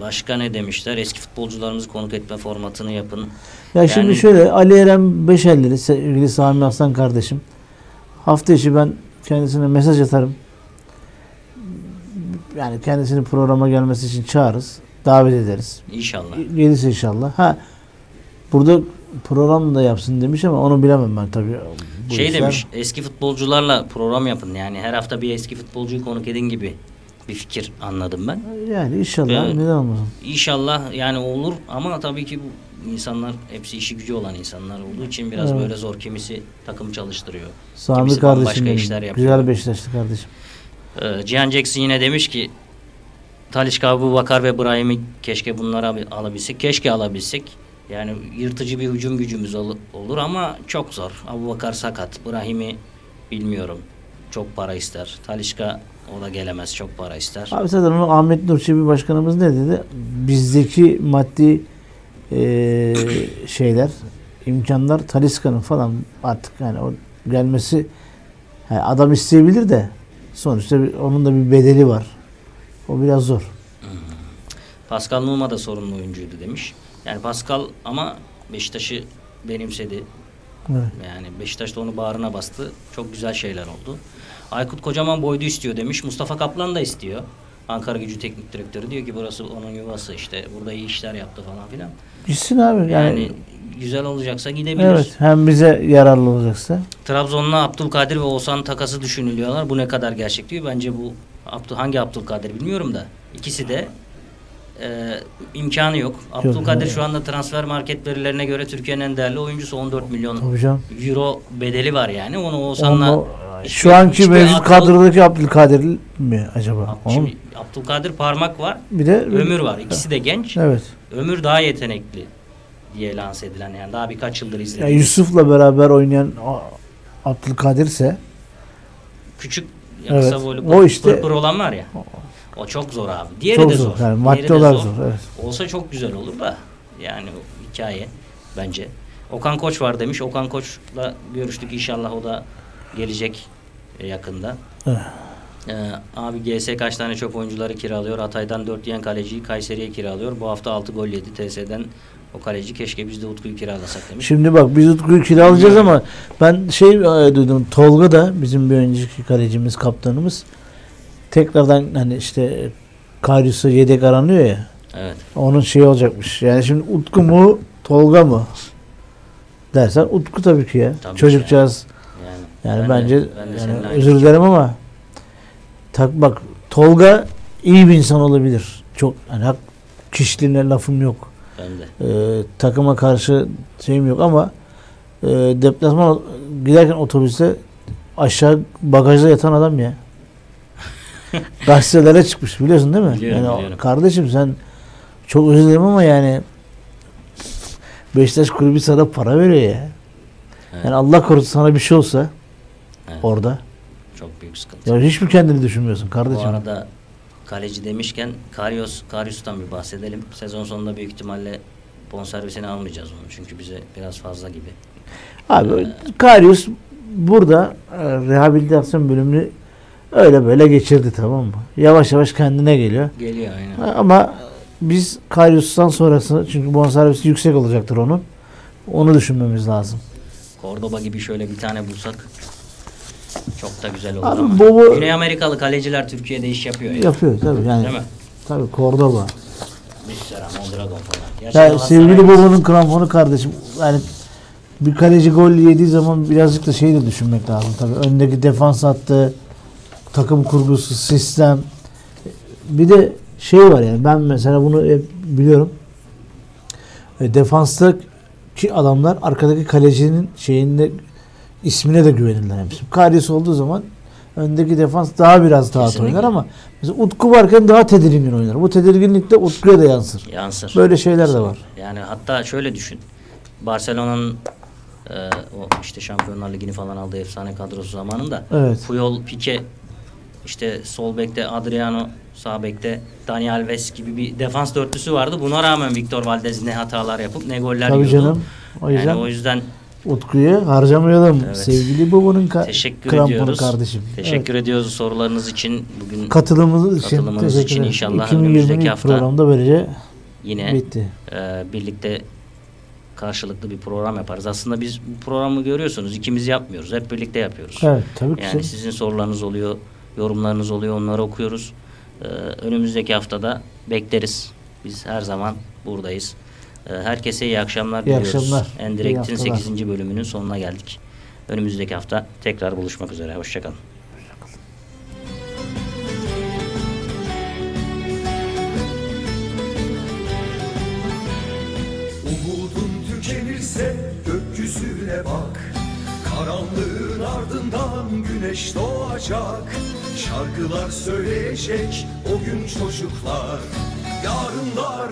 başka ne demişler? Eski futbolcularımızı konuk etme formatını yapın. Ya şimdi Yani- şöyle Ali Eren Beşerleri sevgili Sami Aslan kardeşim. Hafta içi ben kendisine mesaj atarım. Yani kendisini programa gelmesi için çağırırız. Davet ederiz. İnşallah. Gelirse inşallah. Ha burada program da yapsın demiş ama onu bilemem ben tabii. Bu şey işler- demiş. Eski futbolcularla program yapın. Yani her hafta bir eski futbolcuyu konuk edin gibi bir fikir anladım ben. Yani inşallah Evet. neden olmasın. İnşallah yani olur ama tabii ki bu insanlar hepsi işi gücü olan insanlar olduğu için biraz Evet. böyle zor. Kimisi takım çalıştırıyor. Sami Kimisi kardeşim benim. işler yapıyor. Güzel Beşiktaşlı kardeşim. Ee, Cihan Jackson yine demiş ki Talişka Abu Bakar ve Brahim'i keşke bunları abi- alabilsek. Keşke alabilsek. Yani yırtıcı bir hücum gücümüz ol- olur ama çok zor. Abu Bakar sakat. Brahim'i bilmiyorum. Çok para ister. Talişka o da gelemez. Çok para ister. Abi zaten onu Ahmet Nur Çebi başkanımız ne dedi? Bizdeki maddi eee, şeyler, imkanlar Taliska'nın falan artık yani o gelmesi he, adam isteyebilir de sonuçta bir- onun da bir bedeli var. O biraz zor. Pascal Numa da sorunlu oyuncuydu demiş. Yani Pascal ama Beşiktaş'ı benimsedi. Evet. Yani Beşiktaş da onu bağrına bastı. Çok güzel şeyler oldu. Aykut Kocaman boydu istiyor demiş. Mustafa Kaplan da istiyor. Ankara Gücü Teknik Direktörü diyor ki burası onun yuvası işte. Burada iyi işler yaptı falan filan. Gitsin abi. Yani, Yani güzel olacaksa gidebilir. evet hem bize yararlı olacaksa. Trabzon'la Abdülkadir ve Oğuzhan takası düşünülüyorlar. Bu ne kadar gerçek diyor. Bence bu Abdül, hangi Abdülkadir bilmiyorum da. İkisi de e, imkanı yok. Abdülkadir şu anda transfer market verilerine göre Türkiye'nin en değerli oyuncusu 14 milyon euro bedeli var yani. Onu Oğuzhan'la Onu Şu anki mevcut Abdül- kadrodaki Abdülkadir mi acaba? Şimdi Abdülkadir Parmak var, bir de Ömür var. İkisi de genç. Evet. Ömür daha yetenekli diye lanse edilen yani daha birkaç yıldır Ya izlediğim. Yusuf'la beraber oynayan Abdülkadir ise Küçük Evet. kısa boylu O işte- pır, pır olan var ya. O çok zor abi. Diğeri çok de zor. zor. Yani Diğeri maddi de olarak zor. Evet. Olsa çok güzel olur da yani o hikaye bence. Okan Koç var demiş. Okan Koç'la görüştük inşallah o da gelecek e, yakında. Evet. Ee, abi GS kaç tane çöp oyuncuları kiralıyor? Hatay'dan 4 yiyen kaleciyi Kayseri'ye kiralıyor. Bu hafta 6 gol yedi TS'den o kaleci keşke biz de Utku'yu kiralasak demiş. Şimdi bak biz Utku'yu kiralayacağız ama ben şey e, duydum. Tolga da bizim bir önceki kalecimiz, kaptanımız tekrardan hani işte Karius'a yedek aranıyor ya. Evet. Onun şey olacakmış. Yani şimdi Utku mu, Tolga mı? Dersen Utku tabii ki ya. Tabii Çocukcağız. Yani, Yani de- bence ben de yani özür dilerim ama tak bak Tolga iyi bir insan olabilir. Çok hani hak kişiliğine lafım yok. Ben de. Ee, takıma karşı şeyim yok ama e, deplasman giderken otobüste aşağı bagajda yatan adam ya. Gazetelere çıkmış biliyorsun değil mi? Biliyorum, yani, biliyorum. Kardeşim sen çok özür dilerim ama yani Beşiktaş kulübü sana para veriyor ya. Evet. Yani Allah korusun sana bir şey olsa Evet. orada. Çok büyük sıkıntı. Ya hiç mi kendini düşünmüyorsun Bu kardeşim? arada kaleci demişken Karius, Karius'tan bir bahsedelim. Sezon sonunda büyük ihtimalle bonservisini almayacağız onu. Çünkü bize biraz fazla gibi. Abi Karius burada e, rehabilitasyon bölümünü öyle böyle geçirdi tamam mı? Yavaş yavaş kendine geliyor. Geliyor aynen. Ama biz Karius'tan sonrası çünkü bonservisi yüksek olacaktır onun. Onu düşünmemiz lazım. Cordoba gibi şöyle bir tane bulsak çok da güzel olur Abi bu- Güney Amerikalı kaleciler Türkiye'de iş yapıyor. ya. Yapıyor tabii yani. Değil mi? Tabii Cordoba. Müslera, Mondragon falan. Ya sevgili babanın kramponu kardeşim. Yani bir kaleci gol yediği zaman birazcık da şey de düşünmek lazım tabii. Öndeki defans hattı, takım kurgusu, sistem. Bir de şey var yani ben mesela bunu hep biliyorum. E, defanstaki adamlar arkadaki kalecinin şeyinde ismine de güvenirler hepsi. Karius olduğu zaman öndeki defans daha biraz rahat Kesinlikle. oynar ama mesela Utku varken daha tedirgin oynar. Bu tedirginlik de Utku'ya da yansır. Yansır. Böyle şeyler de var. Yani hatta şöyle düşün. Barcelona'nın e, o işte Şampiyonlar Ligi'ni falan aldığı efsane kadrosu zamanında Evet. Puyol, Pique işte sol bekte Adriano, sağ bekte Dani Alves gibi bir defans dörtlüsü vardı. Buna rağmen Victor Valdez ne hatalar yapıp ne goller Tabii yiyordu. canım. O yüzden Yani o yüzden Utku'yu harcamayalım. Evet. Sevgili babanın ka- teşekkür kramponu ediyoruz. kardeşim. Teşekkür ediyoruz sorularınız için. Bugün Katılımınız için Katılımınız için ederim. inşallah 2020 önümüzdeki hafta programda böylece yine bitti. e, birlikte karşılıklı bir program yaparız. Aslında biz bu programı görüyorsunuz. ikimiz yapmıyoruz. Hep birlikte yapıyoruz. Evet tabii ki. Yani sizin sorularınız oluyor, yorumlarınız oluyor, onları okuyoruz. Ee, önümüzdeki haftada bekleriz. Biz her zaman buradayız. Ee, herkese iyi akşamlar İyi diliyoruz. akşamlar, iyi Endirekt'in haftalar. 8. bölümünün sonuna geldik. Önümüzdeki hafta tekrar buluşmak üzere. Hoşçakalın. Umudun tükenirse gökyüzüne bak Karanlığın ardından güneş doğacak. Şarkılar söyleyecek o gün çocuklar. Yarınlar